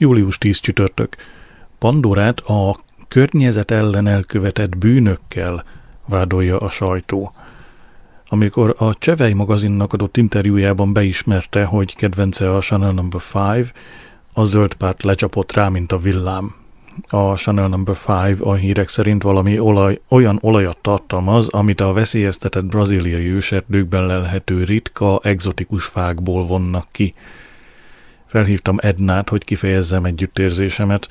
Július 10 csütörtök. Pandorát a környezet ellen elkövetett bűnökkel vádolja a sajtó. Amikor a Csevej magazinnak adott interjújában beismerte, hogy kedvence a Chanel No. 5, a zöld párt lecsapott rá, mint a villám. A Chanel No. 5 a hírek szerint valami olaj, olyan olajat tartalmaz, amit a veszélyeztetett braziliai őserdőkben lelhető ritka, egzotikus fákból vonnak ki. Felhívtam Ednát, hogy kifejezzem együttérzésemet.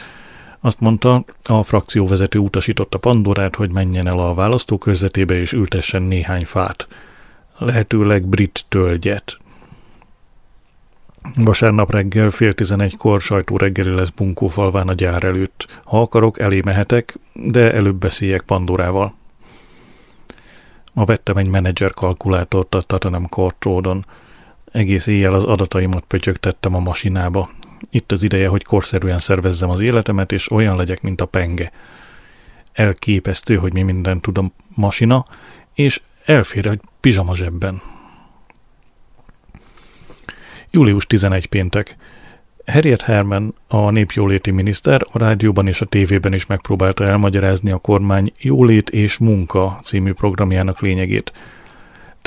Azt mondta, a frakcióvezető utasította Pandorát, hogy menjen el a választókörzetébe és ültessen néhány fát. Lehetőleg brit tölgyet. Vasárnap reggel fél tizenegykor sajtó reggeli lesz Bunkófalván a gyár előtt. Ha akarok, elé mehetek, de előbb beszéljek Pandorával. Ma vettem egy menedzser kalkulátort a Tottenham Court. Egész éjjel az adataimat pötyögtettem a masinába. Itt az ideje, hogy korszerűen szervezzem az életemet, és olyan legyek, mint a penge. Elképesztő, hogy mi mindent tud a masina, és elfér egy pizsama zsebben. Július 11 péntek. Harriet Herman, a népjóléti miniszter a rádióban és a tévében is megpróbálta elmagyarázni a kormány Jólét és Munka című programjának lényegét.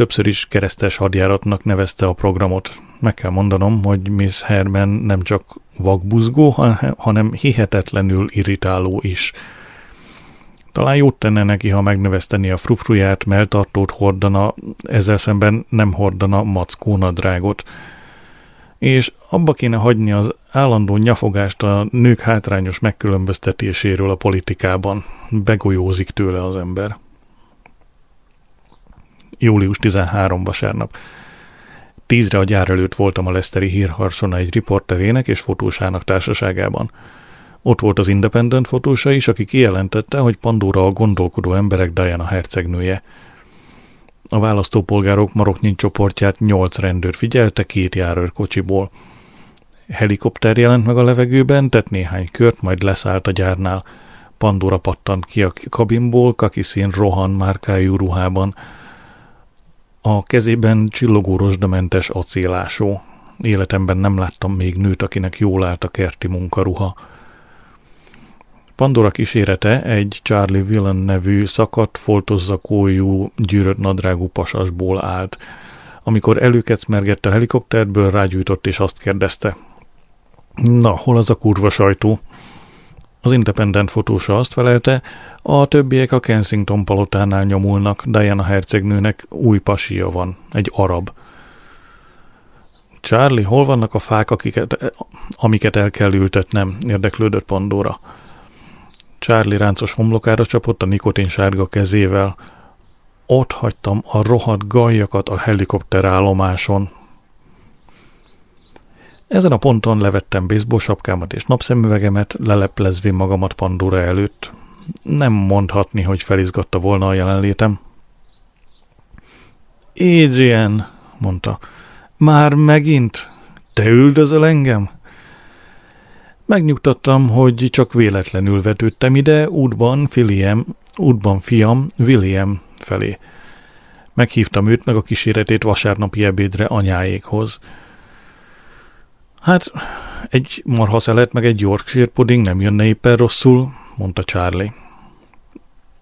Többször is keresztes hadjáratnak nevezte a programot. Meg kell mondanom, hogy Miss Herman nem csak vakbuzgó, hanem hihetetlenül irritáló is. Talán jót tenne neki, ha megnevezteni a frufruját, melltartót hordana, ezzel szemben nem hordana mackónadrágot. drágot és abba kéne hagyni az állandó nyafogást a nők hátrányos megkülönböztetéséről a politikában. Begolyózik tőle az ember. Július 13 vasárnap. Tízre a gyár előtt voltam a Leszteri hírharsona egy riporterének és fotósának társaságában. Ott volt az Independent fotósa is, aki kijelentette, hogy Pandora a gondolkodó emberek Diana hercegnője – a választópolgárok maroknyi csoportját nyolc rendőr figyelte két járőrkocsiból. Helikopter jelent meg a levegőben, tett néhány kört, majd leszállt a gyárnál. Pandora pattant ki a kabinból, kakiszín rohan márkájú ruhában. A kezében csillogó rozsdamentes acélásó. Életemben nem láttam még nőt, akinek jól állt a kerti munkaruha. Pandora kísérete egy Charlie Villan nevű szakadt, foltozzakójú, gyűrött nadrágú pasasból állt. Amikor előkecmergette a helikopterből, rágyújtott és azt kérdezte. Na, hol az a kurva sajtó? Az independent fotósa azt felelte, a többiek a Kensington palotánál nyomulnak, Diana hercegnőnek új pasia van, egy arab. Charlie, hol vannak a fák, akiket, amiket el kell ültetnem? érdeklődött Pandora. Charlie ráncos homlokára csapott a nikotin sárga kezével. Ott hagytam a rohadt gajakat a helikopterállomáson. Ezen a ponton levettem baseball sapkámat és napszemüvegemet, leleplezvén magamat Pandora előtt. Nem mondhatni, hogy felizgatta volna a jelenlétem. Adrian, mondta, már megint? Te üldözöl engem? Megnyugtattam, hogy csak véletlenül vetődtem ide útban, William, útban fiam William felé. Meghívtam őt meg a kíséretét vasárnapi ebédre anyáékhoz. Hát, egy marhaszelet meg egy Yorkshire pudding nem jönne éppen rosszul, mondta Charlie.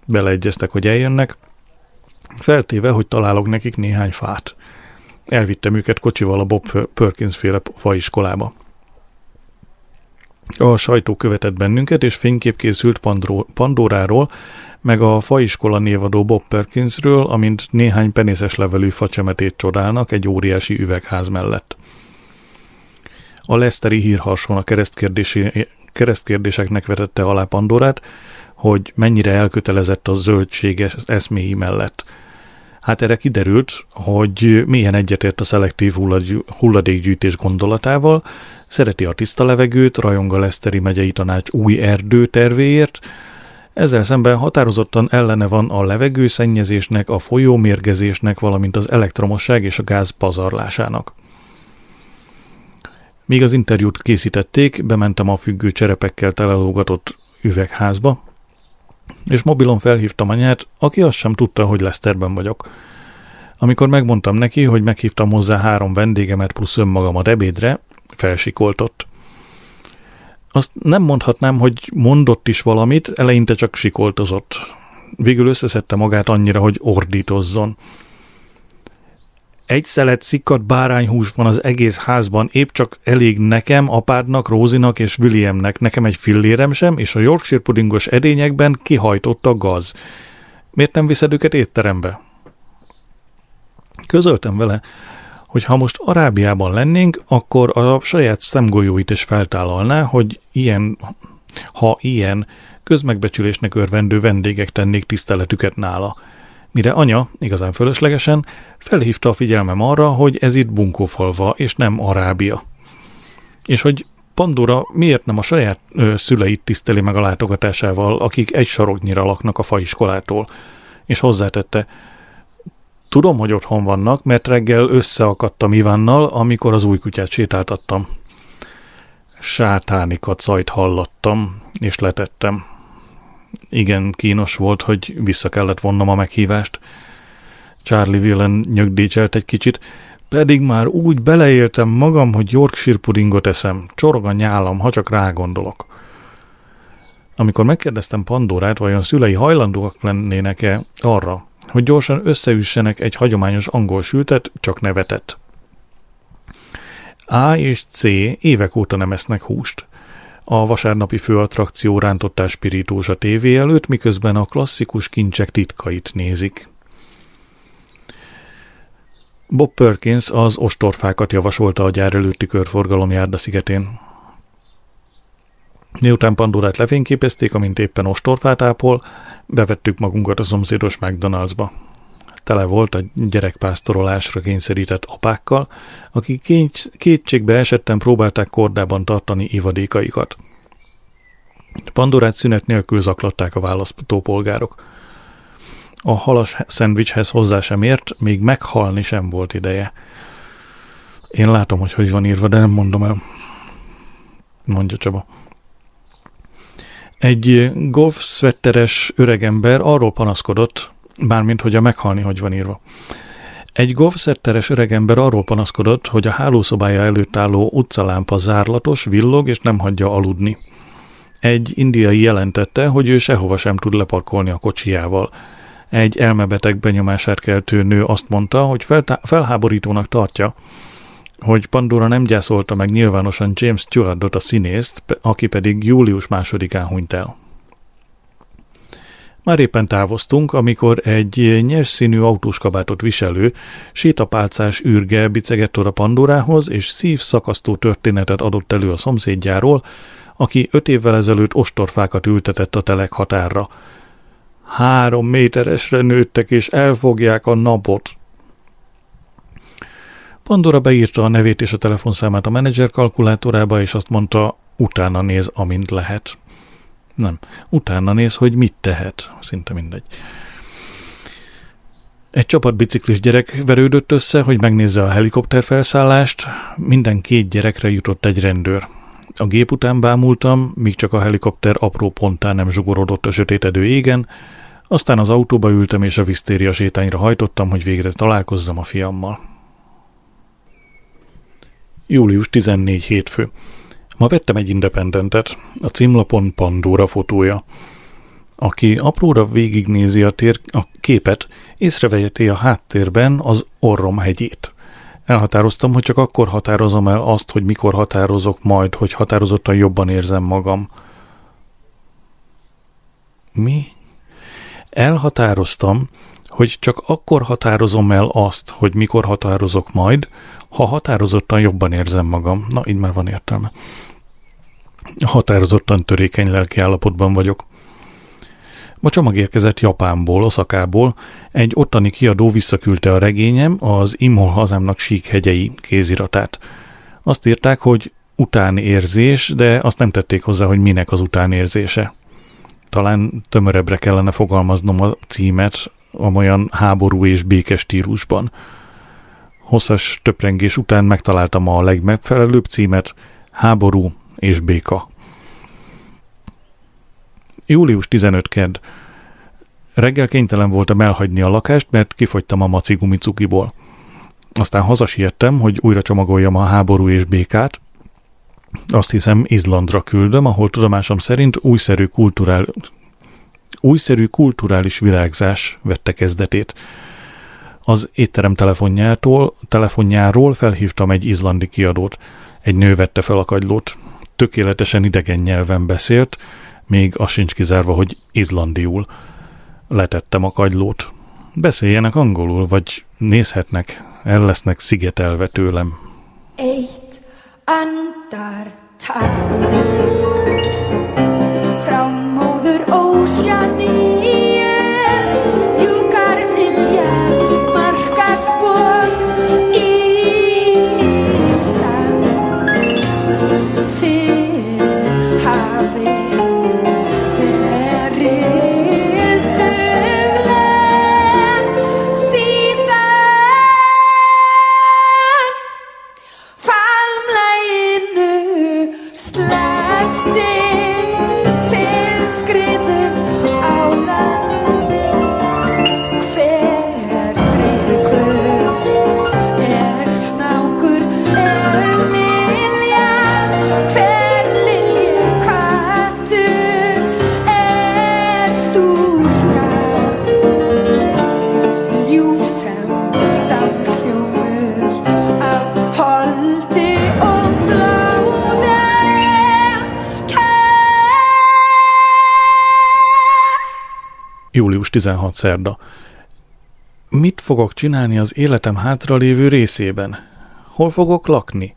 Beleegyeztek, hogy eljönnek, feltéve, hogy találok nekik néhány fát. Elvittem őket kocsival a Bob Perkins féle faiskolába. A sajtó követett bennünket, és fénykép készült Pandoráról, meg a faiskola névadó Bob Perkinsről, amint néhány penészes levelű facsemetét csodálnak egy óriási üvegház mellett. A Leszteri hírharson a keresztkérdéseknek vetette alá Pandorát, hogy mennyire elkötelezett a zöldséges eszméi mellett – Hát erre kiderült, hogy milyen egyetért a szelektív hulladékgyűjtés gondolatával, szereti a tiszta levegőt, rajong a Leszteri megyei tanács új erdő tervéért, ezzel szemben határozottan ellene van a levegőszennyezésnek, a folyómérgezésnek, valamint az elektromosság és a gáz pazarlásának. Míg az interjút készítették, bementem a függő cserepekkel telelógatott üvegházba, és mobilon felhívtam anyát, aki azt sem tudta, hogy Leszterben vagyok. Amikor megmondtam neki, hogy meghívtam hozzá három vendégemet plusz önmagamat ebédre, felsikoltott. Azt nem mondhatnám, hogy mondott is valamit, eleinte csak sikoltozott. Végül összeszedte magát annyira, hogy ordítozzon. Egy szelet szikkat bárányhús van az egész házban, épp csak elég nekem, apádnak, Rózinak és Williamnek, nekem egy fillérem sem, és a Yorkshire pudingos edényekben kihajtott a gaz. Miért nem viszed őket étterembe? Közöltem vele, hogy ha most Arábiában lennénk, akkor a saját szemgolyóit is feltállalná, hogy ilyen, ha ilyen közmegbecsülésnek örvendő vendégek tennék tiszteletüket nála. Mire anya, igazán fölöslegesen, felhívta a figyelmem arra, hogy ez itt bunkófalva, és nem Arábia. És hogy Pandora miért nem a saját ö, szüleit tiszteli meg a látogatásával, akik egy saroknyira laknak a faiskolától, és hozzátette, Tudom, hogy otthon vannak, mert reggel összeakadtam Ivánnal, amikor az új kutyát sétáltattam. Sátáni kacajt hallottam, és letettem. Igen, kínos volt, hogy vissza kellett vonnom a meghívást. Charlie Villen nyögdícselt egy kicsit, pedig már úgy beleéltem magam, hogy Yorkshire pudingot eszem, csorog a nyálam, ha csak rágondolok. Amikor megkérdeztem Pandorát, vajon szülei hajlandóak lennének-e arra, hogy gyorsan összeüssenek egy hagyományos angol sültet, csak nevetett. A és C évek óta nem esznek húst. A vasárnapi főattrakció rántottás spirítós a tévé előtt, miközben a klasszikus kincsek titkait nézik. Bob Perkins az ostorfákat javasolta a gyár előtti körforgalom járda szigetén. Miután Pandorát lefényképezték, amint éppen ostorfát ápol, bevettük magunkat a szomszédos McDonald'sba. Tele volt a gyerekpásztorolásra kényszerített apákkal, akik kétségbe esetten próbálták kordában tartani ivadékaikat. Pandorát szünet nélkül zaklatták a választópolgárok. A halas szendvicshez hozzá sem ért, még meghalni sem volt ideje. Én látom, hogy hogy van írva, de nem mondom el, mondja Csaba. Egy golf szvetteres öregember arról panaszkodott, mármint hogy a meghalni hogy van írva. Egy golfszetteres öregember arról panaszkodott, hogy a hálószobája előtt álló utcalámpa zárlatos, villog és nem hagyja aludni. Egy indiai jelentette, hogy ő sehova sem tud leparkolni a kocsijával. Egy elmebeteg benyomását keltő nő azt mondta, hogy felháborítónak tartja, hogy Pandora nem gyászolta meg nyilvánosan James Stewartot a színészt, aki pedig július másodikán hunyt el. Már éppen távoztunk, amikor egy nyers színű autós kabátot viselő, sétapálcás űrge bicegett oda Pandorához, és szívszakasztó történetet adott elő a szomszédjáról, aki öt évvel ezelőtt ostorfákat ültetett a telek határra. Három méteresre nőttek, és elfogják a napot, Pandora beírta a nevét és a telefonszámát a menedzser kalkulátorába, és azt mondta, utána néz, amint lehet. Nem, utána néz, hogy mit tehet. Szinte mindegy. Egy csapat biciklis gyerek verődött össze, hogy megnézze a helikopter felszállást. Minden két gyerekre jutott egy rendőr. A gép után bámultam, míg csak a helikopter apró pontán nem zsugorodott a sötétedő égen, aztán az autóba ültem és a visztéria sétányra hajtottam, hogy végre találkozzam a fiammal. Július 14 hétfő. Ma vettem egy independentet, a címlapon Pandora fotója. Aki apróra végignézi a, tér, a képet, észreveheti a háttérben az orrom hegyét. Elhatároztam, hogy csak akkor határozom el azt, hogy mikor határozok majd, hogy határozottan jobban érzem magam. Mi? Elhatároztam, hogy csak akkor határozom el azt, hogy mikor határozok majd, ha határozottan jobban érzem magam, na így már van értelme. Határozottan törékeny lelki állapotban vagyok. Ma csomag érkezett Japánból, Oszakából, egy ottani kiadó visszaküldte a regényem, az Imhol hazámnak sík hegyei kéziratát. Azt írták, hogy utánérzés, de azt nem tették hozzá, hogy minek az utánérzése. Talán tömörebbre kellene fogalmaznom a címet, olyan háború és békes stílusban. Hosszas töprengés után megtaláltam a legmegfelelőbb címet, Háború és béka. Július 15 kedd. Reggel kénytelen voltam elhagyni a lakást, mert kifogytam a maci gumicukiból. Aztán hazasiettem, hogy újra csomagoljam a háború és békát, Azt hiszem Izlandra küldöm, ahol tudomásom szerint újszerű, kulturál, újszerű kulturális virágzás vette kezdetét. Az étterem telefonjától, telefonjáról felhívtam egy izlandi kiadót. Egy nő vette fel a kagylót. Tökéletesen idegen nyelven beszélt, még az sincs kizárva, hogy izlandiul. Letettem a kagylót. Beszéljenek angolul, vagy nézhetnek, el lesznek szigetelve tőlem. Eitt andartak frá móður ósjani július 16 szerda. Mit fogok csinálni az életem hátralévő részében? Hol fogok lakni?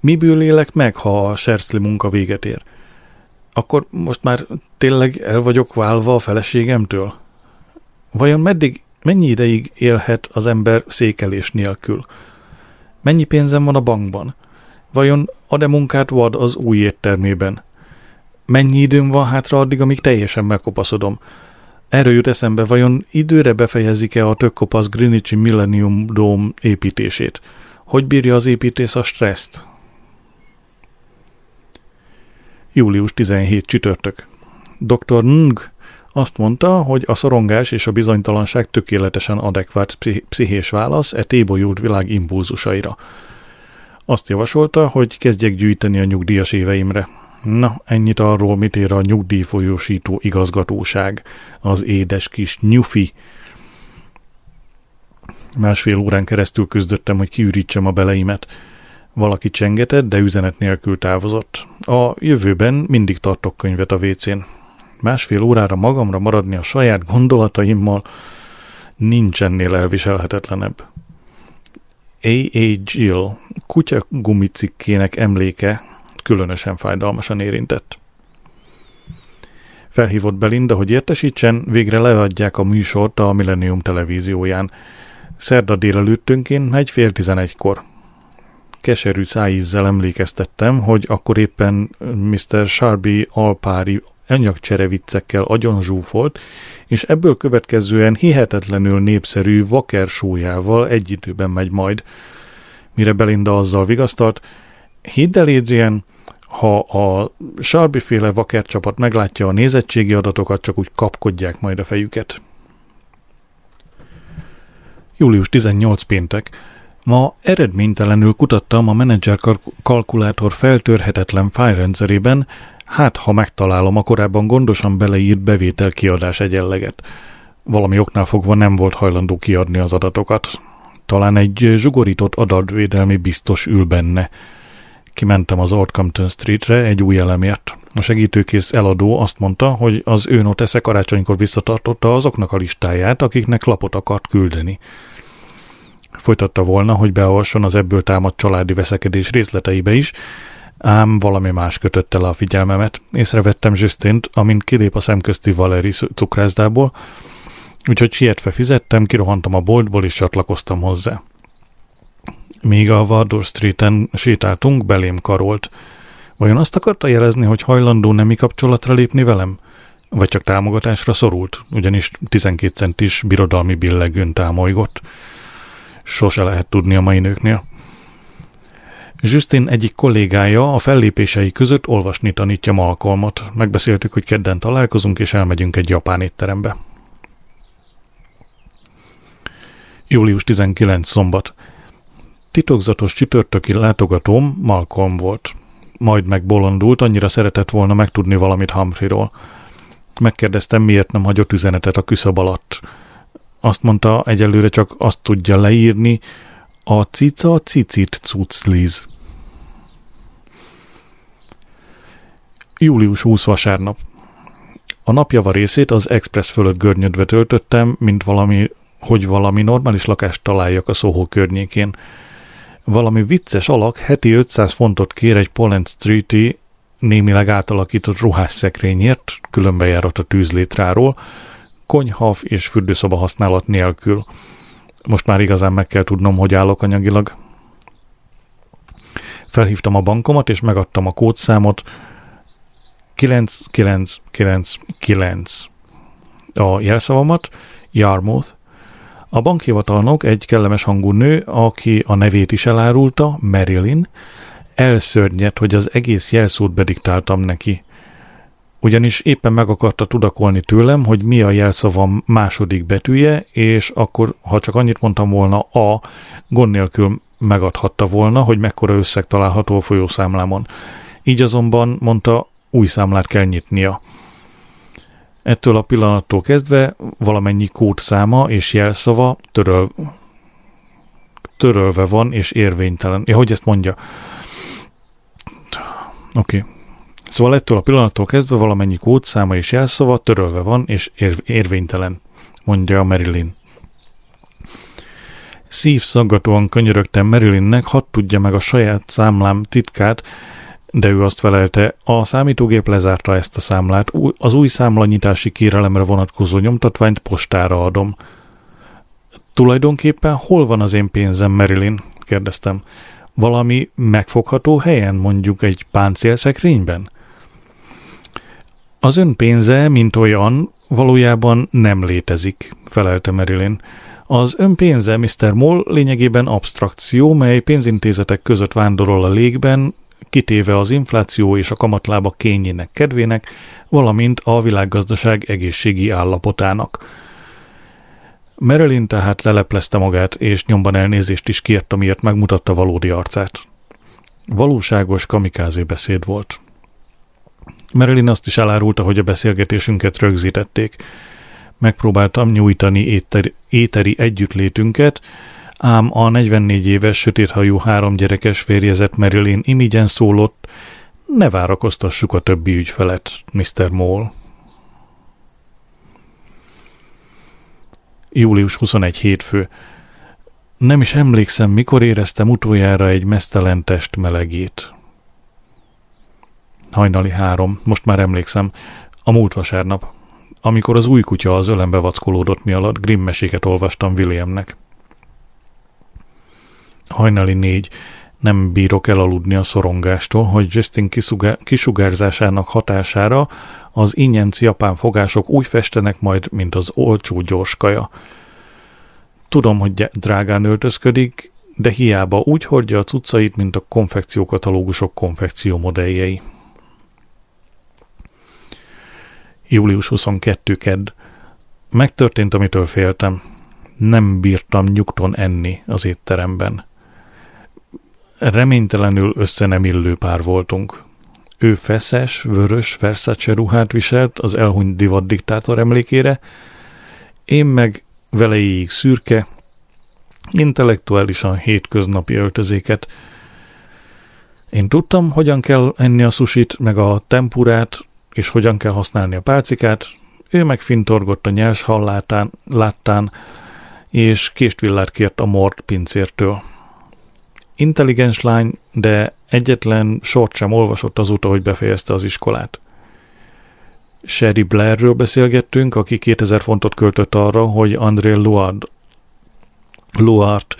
Miből élek meg, ha a serszli munka véget ér? Akkor most már tényleg el vagyok válva a feleségemtől? Vajon meddig, mennyi ideig élhet az ember székelés nélkül? Mennyi pénzem van a bankban? Vajon ad-e munkát vad az új éttermében? Mennyi időm van hátra addig, amíg teljesen megkopaszodom? Erről jut eszembe, vajon időre befejezik-e a tök kopasz Greenwichi Millennium Dome építését? Hogy bírja az építész a stresszt? Július 17 csütörtök. Dr. Ng azt mondta, hogy a szorongás és a bizonytalanság tökéletesen adekvát pszichés válasz e tébolyult világ impulzusaira. Azt javasolta, hogy kezdjek gyűjteni a nyugdíjas éveimre. Na, ennyit arról, mit ér a nyugdíjfolyósító igazgatóság, az édes kis nyufi. Másfél órán keresztül küzdöttem, hogy kiürítsem a beleimet. Valaki csengetett, de üzenet nélkül távozott. A jövőben mindig tartok könyvet a vécén. Másfél órára magamra maradni a saját gondolataimmal nincs ennél elviselhetetlenebb. A.A. Jill kutya gumicikkének emléke különösen fájdalmasan érintett. Felhívott Belinda, hogy értesítsen, végre leadják a műsort a Millennium televízióján. Szerda délelőttönként megy fél tizenegykor. Keserű szájízzel emlékeztettem, hogy akkor éppen Mr. Sharby alpári anyagcsere viccekkel agyon zsúfolt, és ebből következően hihetetlenül népszerű vaker sójával egy időben megy majd. Mire Belinda azzal vigasztalt, hidd el, Adrian, ha a Sarbi féle vakercsapat meglátja a nézettségi adatokat, csak úgy kapkodják majd a fejüket. Július 18 péntek. Ma eredménytelenül kutattam a menedzser kalkulátor feltörhetetlen fájrendszerében, hát ha megtalálom a korábban gondosan beleírt bevétel-kiadás egyenleget. Valami oknál fogva nem volt hajlandó kiadni az adatokat. Talán egy zsugorított adatvédelmi biztos ül benne – Kimentem az Old Compton Streetre egy új elemért. A segítőkész eladó azt mondta, hogy az ő notesze karácsonykor visszatartotta azoknak a listáját, akiknek lapot akart küldeni. Folytatta volna, hogy beavasson az ebből támadt családi veszekedés részleteibe is, ám valami más kötött el a figyelmemet. Észrevettem Zsüsztént, amint kilép a szemközti Valeri cukrászdából, úgyhogy sietve fizettem, kirohantam a boltból és csatlakoztam hozzá. Míg a Wardour Street-en sétáltunk, belém karolt. Vajon azt akarta jelezni, hogy hajlandó nemi kapcsolatra lépni velem? Vagy csak támogatásra szorult, ugyanis 12 centis birodalmi billegőn támolygott. Sose lehet tudni a mai nőknél. Justin egyik kollégája a fellépései között olvasni tanítja Malcolmot. Megbeszéltük, hogy kedden találkozunk, és elmegyünk egy japán étterembe. Július 19 szombat. Titokzatos csütörtöki látogatóm Malcolm volt. majd megbolondult, annyira szeretett volna megtudni valamit Humphreyról. Megkérdeztem, miért nem hagyott üzenetet a küszöb alatt. Azt mondta, egyelőre csak azt tudja leírni, a cica cicit cucliz. Július 20 vasárnap. A napjava részét az Express fölött görnyödve töltöttem, mint valami, hogy valami normális lakást találjak a Soho környékén. Valami vicces alak heti 500 fontot kér egy Poland Street-i némileg átalakított ruhásszekrényért, különben járat a tűzlétráról, konyhav és fürdőszoba használat nélkül. Most már igazán meg kell tudnom, hogy állok anyagilag. Felhívtam a bankomat, és megadtam a kódszámot, 9999 a jelszavamat, Yarmouth. A bankhivatalnok egy kellemes hangú nő, aki a nevét is elárulta, Marilyn, elszörnyed, hogy az egész jelszót bediktáltam neki. Ugyanis éppen meg akarta tudakolni tőlem, hogy mi a jelszavam második betűje, és akkor, ha csak annyit mondtam volna A, gond nélkül megadhatta volna, hogy mekkora összeg található a folyószámlámon. Így azonban mondta, új számlát kell nyitnia. Ettől a pillanattól kezdve valamennyi kódszáma és jelszava töröl, törölve van és érvénytelen. Ja, hogy ezt mondja? Oké. Okay. Szóval ettől a pillanattól kezdve valamennyi kódszáma és jelszava törölve van és ér- érvénytelen, mondja Marilyn. Szívszaggatóan könyörögtem Marilynnek, hadd tudja meg a saját számlám titkát, de ő azt felelte, a számítógép lezárta ezt a számlát, az új számlanyitási kérelemre vonatkozó nyomtatványt postára adom. Tulajdonképpen hol van az én pénzem, Marilyn? kérdeztem. Valami megfogható helyen, mondjuk egy páncélszekrényben? Az ön pénze, mint olyan, valójában nem létezik, felelte Marilyn. Az ön pénze, Mr. Moll, lényegében abstrakció, mely pénzintézetek között vándorol a légben, kitéve az infláció és a kamatlába kényének kedvének, valamint a világgazdaság egészségi állapotának. Marilyn tehát leleplezte magát, és nyomban elnézést is kért, amiért megmutatta valódi arcát. Valóságos kamikázé beszéd volt. Marilyn azt is elárulta, hogy a beszélgetésünket rögzítették. Megpróbáltam nyújtani éteri, éteri együttlétünket, ám a 44 éves, sötéthajú három gyerekes férjezet Marilyn imigyen szólott, ne várakoztassuk a többi ügyfelet, Mr. Moll. Július 21 hétfő. Nem is emlékszem, mikor éreztem utoljára egy mesztelen test melegét. Hajnali három, most már emlékszem, a múlt vasárnap, amikor az új kutya az ölembe vackolódott mi alatt, Grimm meséket olvastam Williamnek. Hajnali négy. Nem bírok elaludni a szorongástól, hogy Justin kisugárzásának hatására az ingyenc japán fogások úgy festenek majd, mint az olcsó gyors kaja. Tudom, hogy drágán öltözködik, de hiába úgy hordja a cuccait, mint a konfekciókatalógusok konfekció modelljei. Július 22. kedd. Megtörtént, amitől féltem. Nem bírtam nyugton enni az étteremben reménytelenül össze nem illő pár voltunk. Ő feszes, vörös Versace ruhát viselt az elhunyt divat diktátor emlékére, én meg velejéig szürke, intellektuálisan hétköznapi öltözéket. Én tudtam, hogyan kell enni a susit, meg a tempurát, és hogyan kell használni a pálcikát, ő meg fintorgott a nyers hallátán, láttán, és késtvillát kért a mort pincértől. Intelligens lány, de egyetlen sort sem olvasott azóta, hogy befejezte az iskolát. Sherry Blairről beszélgettünk, aki 2000 fontot költött arra, hogy André Luard, Luart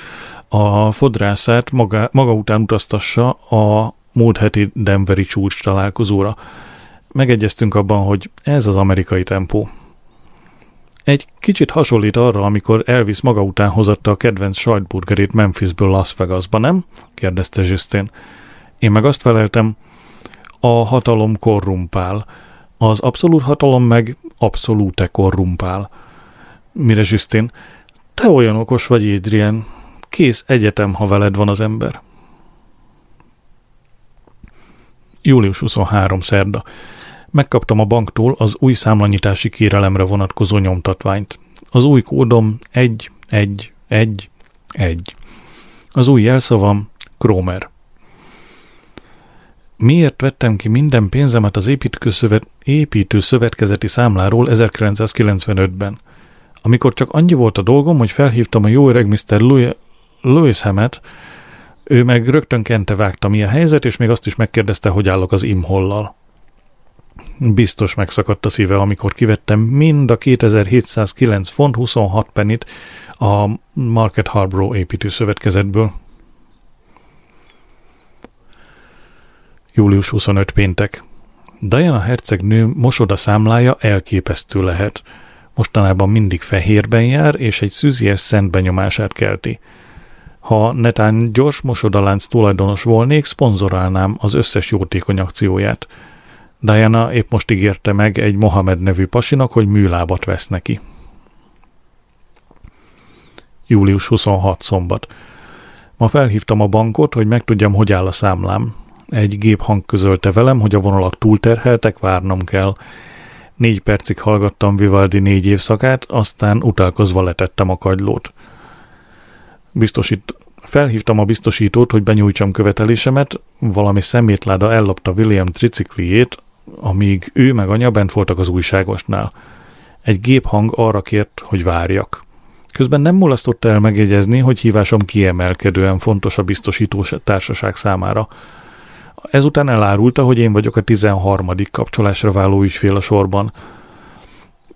a fodrászát maga, maga után utaztassa a múlt heti Denveri csúcs találkozóra. Megegyeztünk abban, hogy ez az amerikai tempó. Egy kicsit hasonlít arra, amikor Elvis maga után hozatta a kedvenc sajtburgerét Memphisből Las Vegasba, nem? kérdezte Justin. Én meg azt feleltem, a hatalom korrumpál. Az abszolút hatalom meg abszolúte korrumpál. Mire Justin? Te olyan okos vagy, Adrian. Kész egyetem, ha veled van az ember. Július 23. szerda. Megkaptam a banktól az új számlanyítási kérelemre vonatkozó nyomtatványt. Az új kódom 1, 1, 1, 1. Az új jelszavam Kromer. Miért vettem ki minden pénzemet az építőszövet, építő szövetkezeti számláról 1995-ben? Amikor csak annyi volt a dolgom, hogy felhívtam a jó öreg Mr. Louis, Louis Hammett, ő meg rögtön kente vágta mi a helyzet, és még azt is megkérdezte, hogy állok az imhollal. Biztos megszakadt a szíve, amikor kivettem mind a 2709 font 26 penit a Market Harborough építőszövetkezetből. Július 25 péntek. Diana hercegnő mosoda számlája elképesztő lehet. Mostanában mindig fehérben jár, és egy szűzies szent benyomását kelti. Ha netán gyors mosodalánc tulajdonos volnék, szponzorálnám az összes jótékony akcióját. Diana épp most ígérte meg egy Mohamed nevű pasinak, hogy műlábat vesz neki. Július 26 szombat. Ma felhívtam a bankot, hogy megtudjam, hogy áll a számlám. Egy géphang közölte velem, hogy a vonalak túlterheltek, várnom kell. Négy percig hallgattam Vivaldi négy évszakát, aztán utálkozva letettem a kagylót. Biztosít, felhívtam a biztosítót, hogy benyújtsam követelésemet, valami szemétláda ellopta William tricikliét, amíg ő meg anya bent voltak az újságosnál. Egy géphang arra kért, hogy várjak. Közben nem mulasztotta el megjegyezni, hogy hívásom kiemelkedően fontos a biztosító társaság számára. Ezután elárulta, hogy én vagyok a 13. kapcsolásra váló ügyfél a sorban.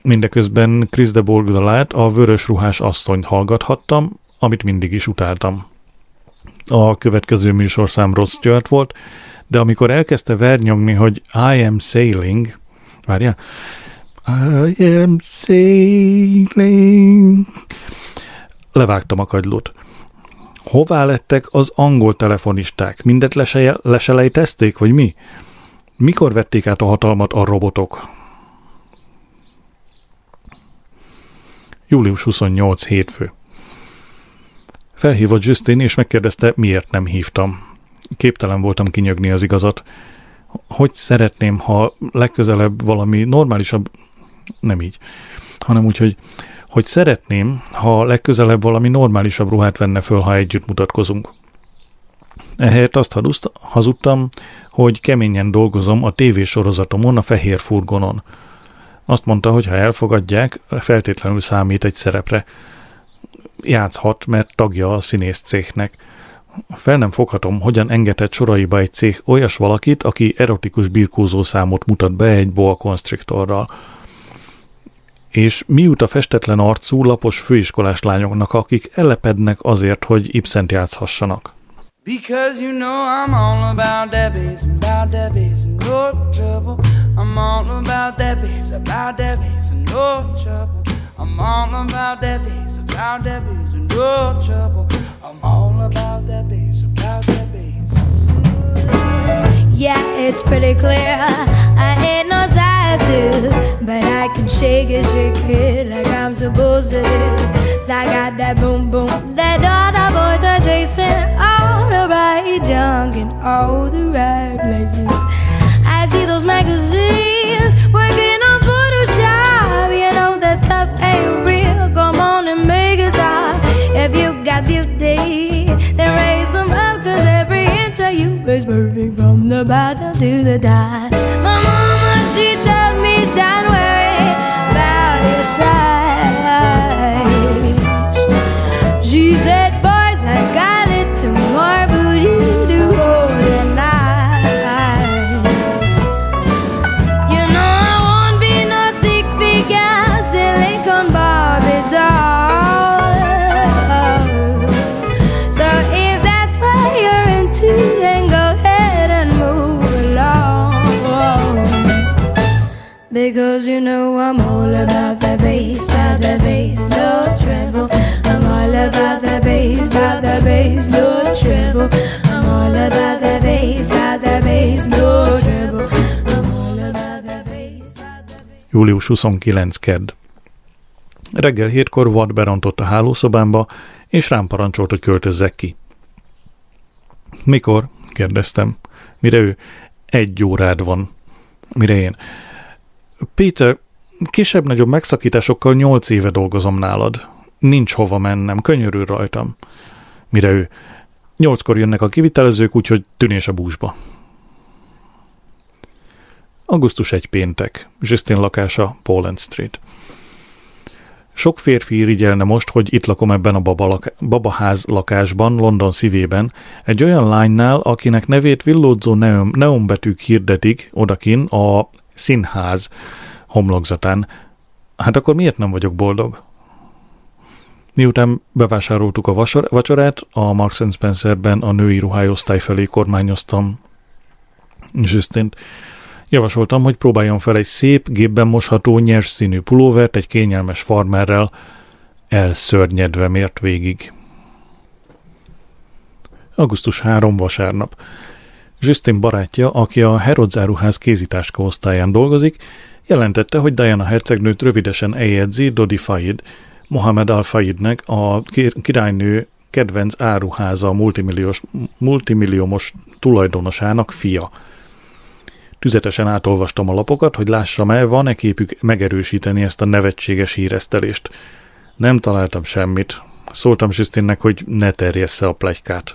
Mindeközben Chris de Borgdalát, a vörös ruhás asszonyt hallgathattam, amit mindig is utáltam. A következő műsorszám Rod Stewart volt, de amikor elkezdte vernyogni, hogy I am sailing, várja, I am sailing, levágtam a kagylót. Hová lettek az angol telefonisták? Mindet lese- leselejtezték, vagy mi? Mikor vették át a hatalmat a robotok? Július 28 hétfő. Felhívott Justin, és megkérdezte, miért nem hívtam. Képtelen voltam kinyögni az igazat. Hogy szeretném, ha legközelebb valami normálisabb, nem így, hanem úgy, hogy, hogy szeretném, ha legközelebb valami normálisabb ruhát venne föl, ha együtt mutatkozunk. Ehelyett azt hazudtam, hogy keményen dolgozom a tévésorozatomon a fehér furgonon. Azt mondta, hogy ha elfogadják, feltétlenül számít egy szerepre játszhat, mert tagja a színész cégnek. Fel nem foghatom, hogyan engedett soraiba egy cég olyas valakit, aki erotikus birkózó számot mutat be egy boa constrictorral. És mi jut a festetlen arcú, lapos főiskolás lányoknak, akik elepednek azért, hogy Ibsent játszhassanak? Because you know I'm all about bass, about that bass, no trouble. I'm all about bass, about that bass, no trouble. I'm all about bass, about that bass, no trouble. I'm all about that bass, about that bass. Yeah, it's pretty clear. I ain't no size two, but I can shake it, shake it like I'm supposed to. So I got that boom boom that all the boys are chasing, all the right junk in all the right places. I see those magazines working on Photoshop, you know that stuff ain't If you got beauty, then raise them up, cause every inch of you is perfect from the bottom to the top. My mama, she told me, don't worry about your size. Because you know I'm all about the bass, about the bass, no treble. I'm all about the bass, about the bass, no treble. I'm all about the bass, about the bass, no treble. Július 29 kedd. Reggel hétkor vad berontott a hálószobámba, és rám parancsolt, hogy költözzek ki. Mikor? kérdeztem. Mire ő? egy órád van. Mire én? Peter, kisebb-nagyobb megszakításokkal nyolc éve dolgozom nálad. Nincs hova mennem, könyörül rajtam. Mire ő? Nyolckor jönnek a kivitelezők, úgyhogy tűnés a búzsba. Augusztus egy péntek. Justin lakása, Poland Street. Sok férfi irigyelne most, hogy itt lakom ebben a baba lak- babaház lakásban, London szívében, egy olyan lánynál, akinek nevét villódzó neon, neonbetűk hirdetik odakin a színház homlokzatán. Hát akkor miért nem vagyok boldog? Miután bevásároltuk a vacsorát, a Marks Spencerben a női ruhájosztály felé kormányoztam Justin. Javasoltam, hogy próbáljon fel egy szép, gépben mosható, nyers színű pulóvert egy kényelmes farmerrel, elszörnyedve mért végig. Augusztus 3 vasárnap. Justin barátja, aki a Herodzáruház kézitáska osztályán dolgozik, jelentette, hogy Diana hercegnőt rövidesen eljegyzi Dodi Fayed, Mohamed Al-Fayednek, a királynő kedvenc áruháza multimilliós, multimilliómos tulajdonosának fia. Tüzetesen átolvastam a lapokat, hogy lássam-e, van-e képük megerősíteni ezt a nevetséges híresztelést. Nem találtam semmit. Szóltam Justinnek, hogy ne terjessze a plegykát.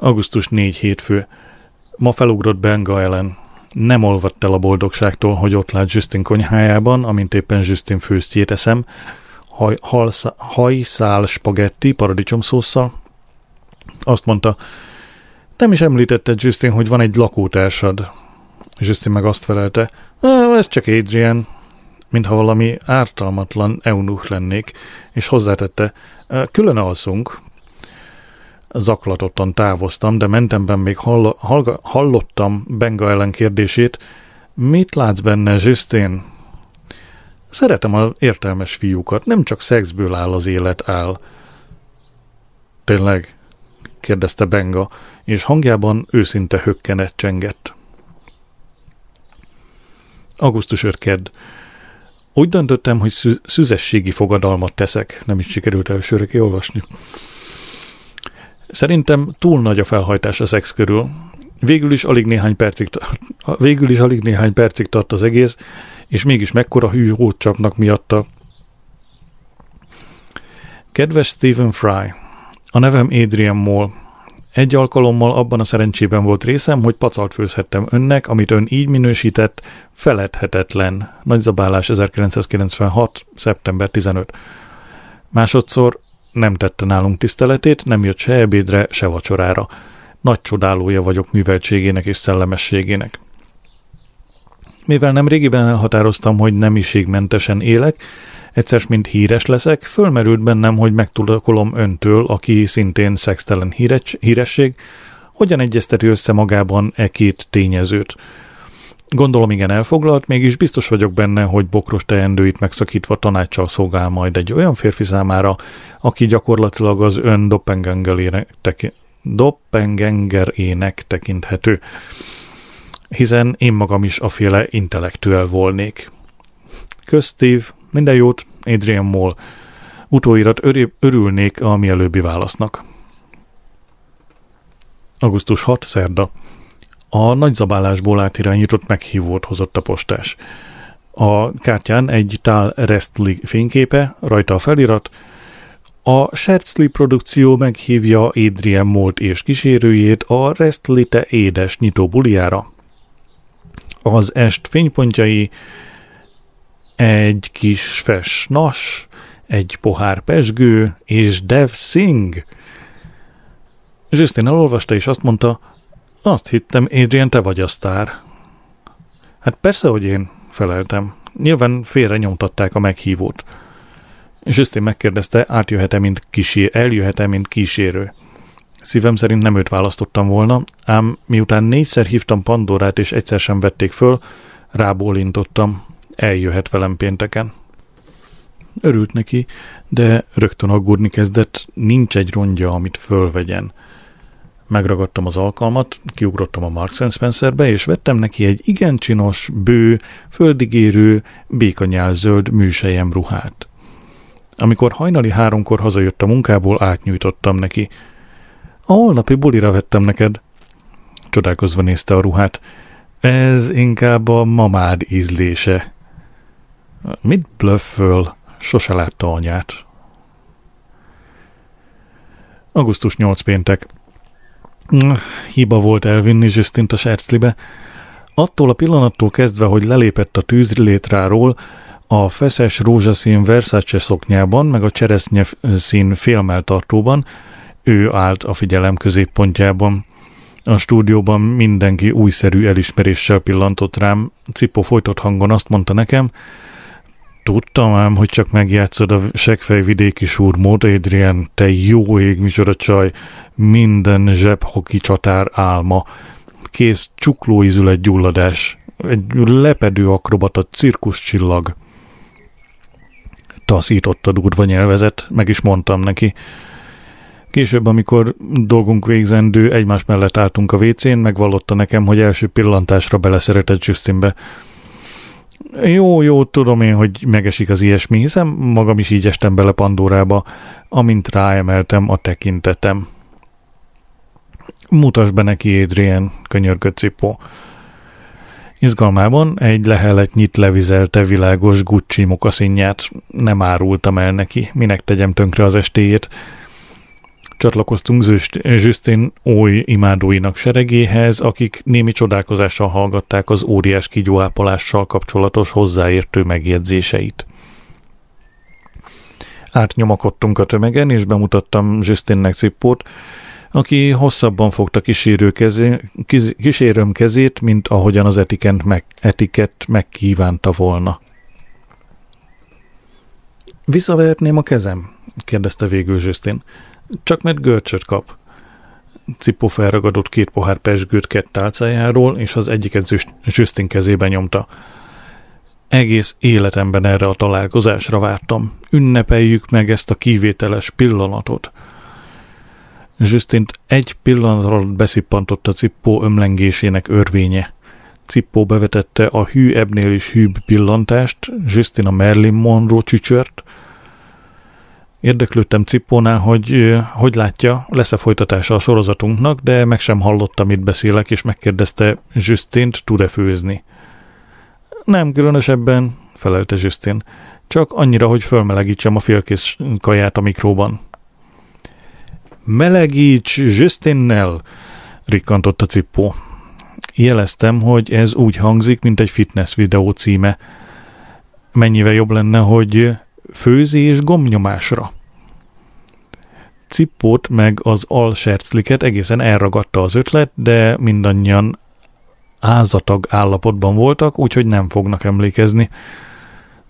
Augusztus 4 hétfő. Ma felugrott Benga ellen. Nem olvadt el a boldogságtól, hogy ott lát Justin konyhájában, amint éppen Justin főztjét eszem, haj, halszá, hajszál spagetti paradicsomszósszal. Azt mondta, nem is említette Justin, hogy van egy lakótársad. Justin meg azt felelte, ez csak Adrian, mintha valami ártalmatlan eunuch lennék, és hozzátette, külön alszunk. Zaklatottan távoztam, de mentemben még hall, hall, hallottam Benga ellen kérdését, mit látsz benne, Justin? Szeretem az értelmes fiúkat, nem csak szexből áll az élet áll. Tényleg? kérdezte Benga, és hangjában őszinte hökkenet csengett. Augusztus 5 kedd. Úgy döntöttem, hogy szü- szüzességi fogadalmat teszek. Nem is sikerült elsőre kiolvasni. Szerintem túl nagy a felhajtás a szex körül. Végül is alig néhány percig, végül is alig néhány percig tart az egész, és mégis mekkora hű hót csapnak miatta. Kedves Stephen Fry, a nevem Adrian Moll. Egy alkalommal abban a szerencsében volt részem, hogy pacalt főzhettem önnek, amit ön így minősített, feledhetetlen. Nagyzabálás 1996. szeptember 15. Másodszor nem tette nálunk tiszteletét, nem jött se ebédre, se vacsorára. Nagy csodálója vagyok műveltségének és szellemességének. Mivel nem régiben elhatároztam, hogy nemiségmentesen élek, egyszer mint híres leszek, fölmerült bennem, hogy megtudakolom öntől, aki szintén szextelen híres, híresség, hogyan egyezteti össze magában e két tényezőt. Gondolom igen elfoglalt, mégis biztos vagyok benne, hogy bokros teendőit megszakítva tanácssal szolgál majd egy olyan férfi számára, aki gyakorlatilag az ön doppengengerének tekinthető. Hiszen én magam is a féle intellektuel volnék. Kösz Steve, minden jót, Adrian Moll. Utóirat örülnék a mielőbbi válasznak. Augusztus 6. Szerda. A nagyzabálásból átirányított meghívót hozott a postás. A kártyán egy tál Restli fényképe, rajta a felirat, a Schertzli produkció meghívja Adrian Molt és kísérőjét a Restlite édes nyitó buliára. Az est fénypontjai egy kis fes nas, egy pohár pesgő és Dev Singh. Justin elolvasta és azt mondta, azt hittem, Adrian, te vagy a sztár. Hát persze, hogy én, feleltem. Nyilván félre nyomtatták a meghívót. Justin megkérdezte, átjöhet-e, mint kísér, eljöhet-e, mint kísérő. Szívem szerint nem őt választottam volna, ám miután négyszer hívtam Pandorát és egyszer sem vették föl, rábólintottam eljöhet velem pénteken. Örült neki, de rögtön aggódni kezdett, nincs egy rongya, amit fölvegyen. Megragadtam az alkalmat, kiugrottam a Marks Spencerbe, és vettem neki egy igen csinos, bő, földigérő, békanyálzöld műsejem ruhát. Amikor hajnali háromkor hazajött a munkából, átnyújtottam neki. A holnapi bulira vettem neked. Csodálkozva nézte a ruhát. Ez inkább a mamád ízlése. Mit blöfföl? Sose látta anyát. Augusztus 8 péntek. Hiba volt elvinni Justint a Serclibe. Attól a pillanattól kezdve, hogy lelépett a tűzlétráról, a feszes rózsaszín Versace szoknyában, meg a cseresznye szín félmeltartóban, ő állt a figyelem középpontjában. A stúdióban mindenki újszerű elismeréssel pillantott rám. Cipó folytott hangon azt mondta nekem, Tudtam ám, hogy csak megjátszod a segfejvidéki súrmód, Adrian, te jó ég, micsoda csaj, minden zsebhoki csatár álma. Kész csuklóizület gyulladás, egy lepedő akrobata cirkuszcsillag. Taszított a durva nyelvezet, meg is mondtam neki. Később, amikor dolgunk végzendő, egymás mellett álltunk a WC-n, megvallotta nekem, hogy első pillantásra beleszeretett Justinbe. Jó, jó, tudom én, hogy megesik az ilyesmi, hiszen magam is így estem bele Pandorába, amint ráemeltem a tekintetem. Mutasd be neki, Adrian, könyörgött Cipó. Izgalmában egy leheletnyit levizelte világos Gucci mokaszínját. Nem árultam el neki, minek tegyem tönkre az estéjét. Csatlakoztunk Justin oly imádóinak seregéhez, akik némi csodálkozással hallgatták az óriás kigyóápolással kapcsolatos hozzáértő megjegyzéseit. Átnyomakodtunk a tömegen, és bemutattam Justinnek Cippót, aki hosszabban fogta kísérő kezé, kísérőm kezét, mint ahogyan az etikent meg, etikett megkívánta volna. Visszavehetném a kezem? kérdezte végül Justin. Csak mert görcsöt kap. Cipó felragadott két pohár pesgőt kett tálcájáról, és az egyiket Justin kezébe nyomta. Egész életemben erre a találkozásra vártam. Ünnepeljük meg ezt a kivételes pillanatot. Justint egy pillanat alatt beszippantott a cippó ömlengésének örvénye. Cippó bevetette a hű ebnél is hűbb pillantást, Justin a Merlin Monroe csücsört, Érdeklődtem Cippónál, hogy hogy látja, lesz-e folytatása a sorozatunknak, de meg sem hallottam, mit beszélek, és megkérdezte Justint, tud-e főzni. Nem különösebben, felelte Justin, csak annyira, hogy fölmelegítsem a félkész kaját a mikróban. Melegíts Justinnel, rikkantott a Cippó. Jeleztem, hogy ez úgy hangzik, mint egy fitness videó címe. Mennyivel jobb lenne, hogy főzés gomnyomásra. Cippót meg az alsercliket egészen elragadta az ötlet, de mindannyian ázatag állapotban voltak, úgyhogy nem fognak emlékezni.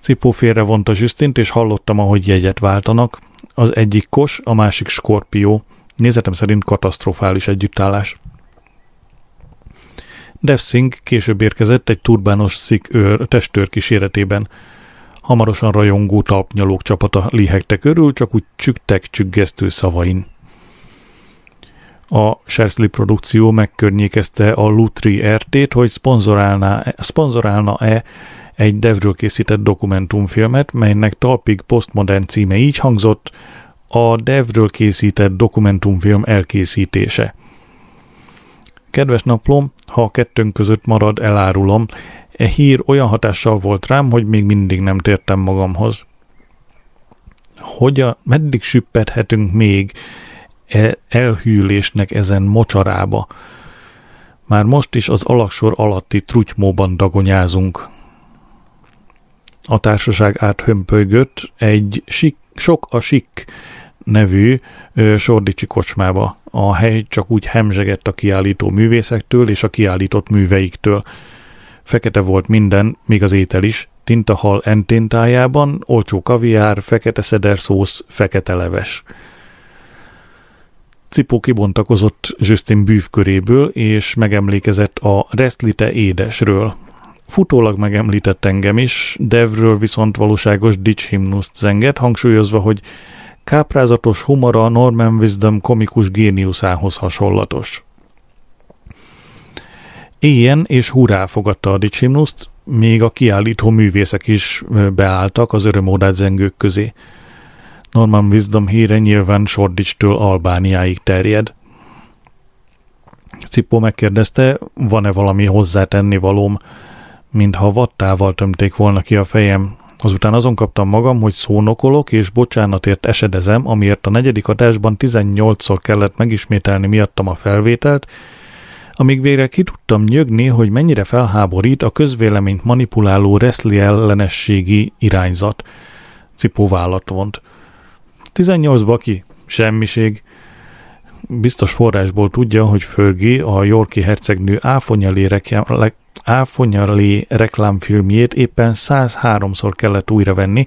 Cipó vonta Zsüsztint, és hallottam, ahogy jegyet váltanak. Az egyik kos, a másik skorpió. Nézetem szerint katasztrofális együttállás. Devsing később érkezett egy turbános szik őr, testőr kíséretében. Hamarosan rajongó talpnyalók csapata lihegte körül, csak úgy csügtek csüggesztő szavain. A Shersley produkció megkörnyékezte a Lutri RT-t, hogy szponzorálna-e szponzorálna egy devről készített dokumentumfilmet, melynek talpig postmodern címe így hangzott, a devről készített dokumentumfilm elkészítése. Kedves naplom, ha a kettőnk között marad, elárulom, E hír olyan hatással volt rám, hogy még mindig nem tértem magamhoz. Hogy a, meddig süppedhetünk még e elhűlésnek ezen mocsarába? Már most is az alaksor alatti trutymóban dagonyázunk. A társaság áthömpölygött egy sik, sok a sik nevű ö, sordicsi kocsmába. A hely csak úgy hemzsegett a kiállító művészektől és a kiállított műveiktől. Fekete volt minden, még az étel is, tintahal enténtájában, olcsó kaviár, fekete szederszósz, fekete leves. Cipó kibontakozott Justin bűvköréből, és megemlékezett a Restlite édesről. Futólag megemlített engem is, Devről viszont valóságos dics himnuszt zenget, hangsúlyozva, hogy káprázatos humora Norman Wisdom komikus géniuszához hasonlatos. Éjjen és hurrá fogadta a dicsimnuszt, még a kiállító művészek is beálltak az örömódát zengők közé. Norman Wisdom híre nyilván Sordicstől Albániáig terjed. Cipó megkérdezte, van-e valami hozzátenni valóm, mintha vattával tömték volna ki a fejem. Azután azon kaptam magam, hogy szónokolok és bocsánatért esedezem, amiért a negyedik adásban 18-szor kellett megismételni miattam a felvételt, amíg végre ki tudtam nyögni, hogy mennyire felháborít a közvéleményt manipuláló reszli ellenességi irányzat. Cipó vállat vont. 18 baki, semmiség. Biztos forrásból tudja, hogy Fergie, a Yorki hercegnő áfonyali, áfonyali reklámfilmjét éppen 103-szor kellett újravenni,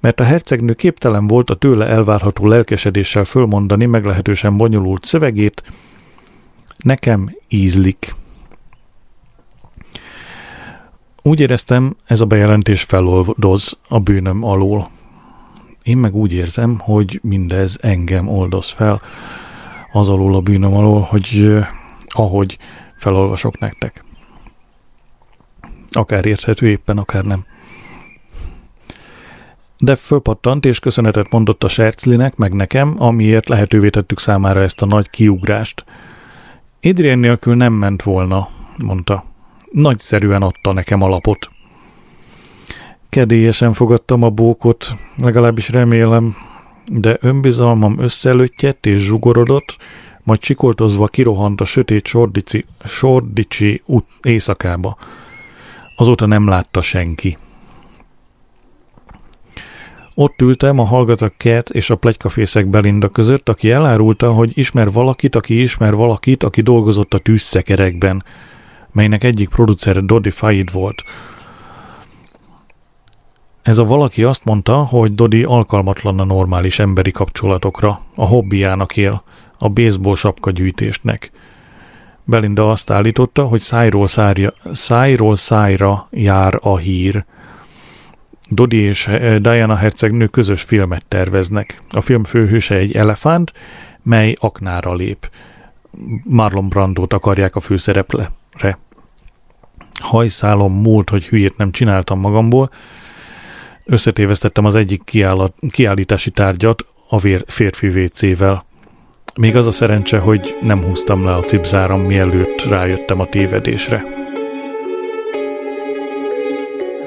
mert a hercegnő képtelen volt a tőle elvárható lelkesedéssel fölmondani meglehetősen bonyolult szövegét, nekem ízlik. Úgy éreztem, ez a bejelentés feloldoz a bűnöm alól. Én meg úgy érzem, hogy mindez engem oldoz fel az alól a bűnöm alól, hogy eh, ahogy felolvasok nektek. Akár érthető éppen, akár nem. De fölpattant és köszönetet mondott a Serclinek, meg nekem, amiért lehetővé tettük számára ezt a nagy kiugrást. Adrian nélkül nem ment volna, mondta. Nagyszerűen adta nekem alapot. Kedélyesen fogadtam a bókot, legalábbis remélem, de önbizalmam összelőttyett és zsugorodott, majd csikoltozva kirohant a sötét sordici, sordicsi út éjszakába. Azóta nem látta senki. Ott ültem a hallgatak Cat és a plegykafészek Belinda között, aki elárulta, hogy ismer valakit, aki ismer valakit, aki dolgozott a tűzszekerekben, melynek egyik producere Doddy Faid volt. Ez a valaki azt mondta, hogy Dodi alkalmatlan a normális emberi kapcsolatokra, a hobbiának él, a baseball sapka gyűjtésnek. Belinda azt állította, hogy szájról, szárja, szájról szájra jár a hír. Dodi és eh, Diana hercegnő közös filmet terveznek. A film főhőse egy elefánt, mely aknára lép. Marlon Brandót akarják a főszerepre. Hajszálom múlt, hogy hülyét nem csináltam magamból, összetévesztettem az egyik kiállítási tárgyat a férfi WC-vel. Még az a szerencse, hogy nem húztam le a cipzáram, mielőtt rájöttem a tévedésre.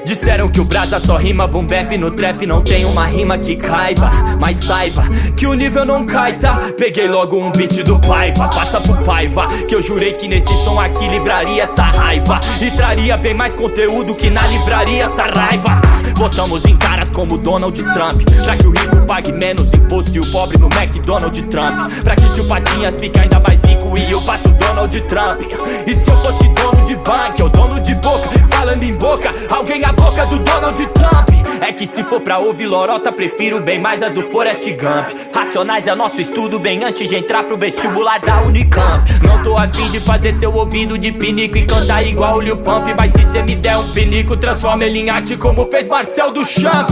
Disseram que o brasa só rima boom bap no trap Não tem uma rima que caiba Mas saiba que o nível não cai, tá? Peguei logo um beat do Paiva Passa pro Paiva Que eu jurei que nesse som aqui livraria essa raiva E traria bem mais conteúdo que na livraria essa raiva Votamos em caras como Donald Trump Pra que o rico pague menos imposto e o pobre no McDonald's Trump Pra que tio Patinhas fique ainda mais rico e o pato Donald Trump E se eu fosse dono de banco ou dono de boca Falando em boca, alguém boca do Donald Trump. É que se for pra ouvir lorota, prefiro bem mais a do Forrest Gump. Racionais é nosso estudo bem antes de entrar pro vestibular da Unicamp. Não tô afim de fazer seu ouvido de pinico e cantar igual o Lil Pump. Mas se cê me der um pinico, transforma ele em arte como fez Marcel do Champ.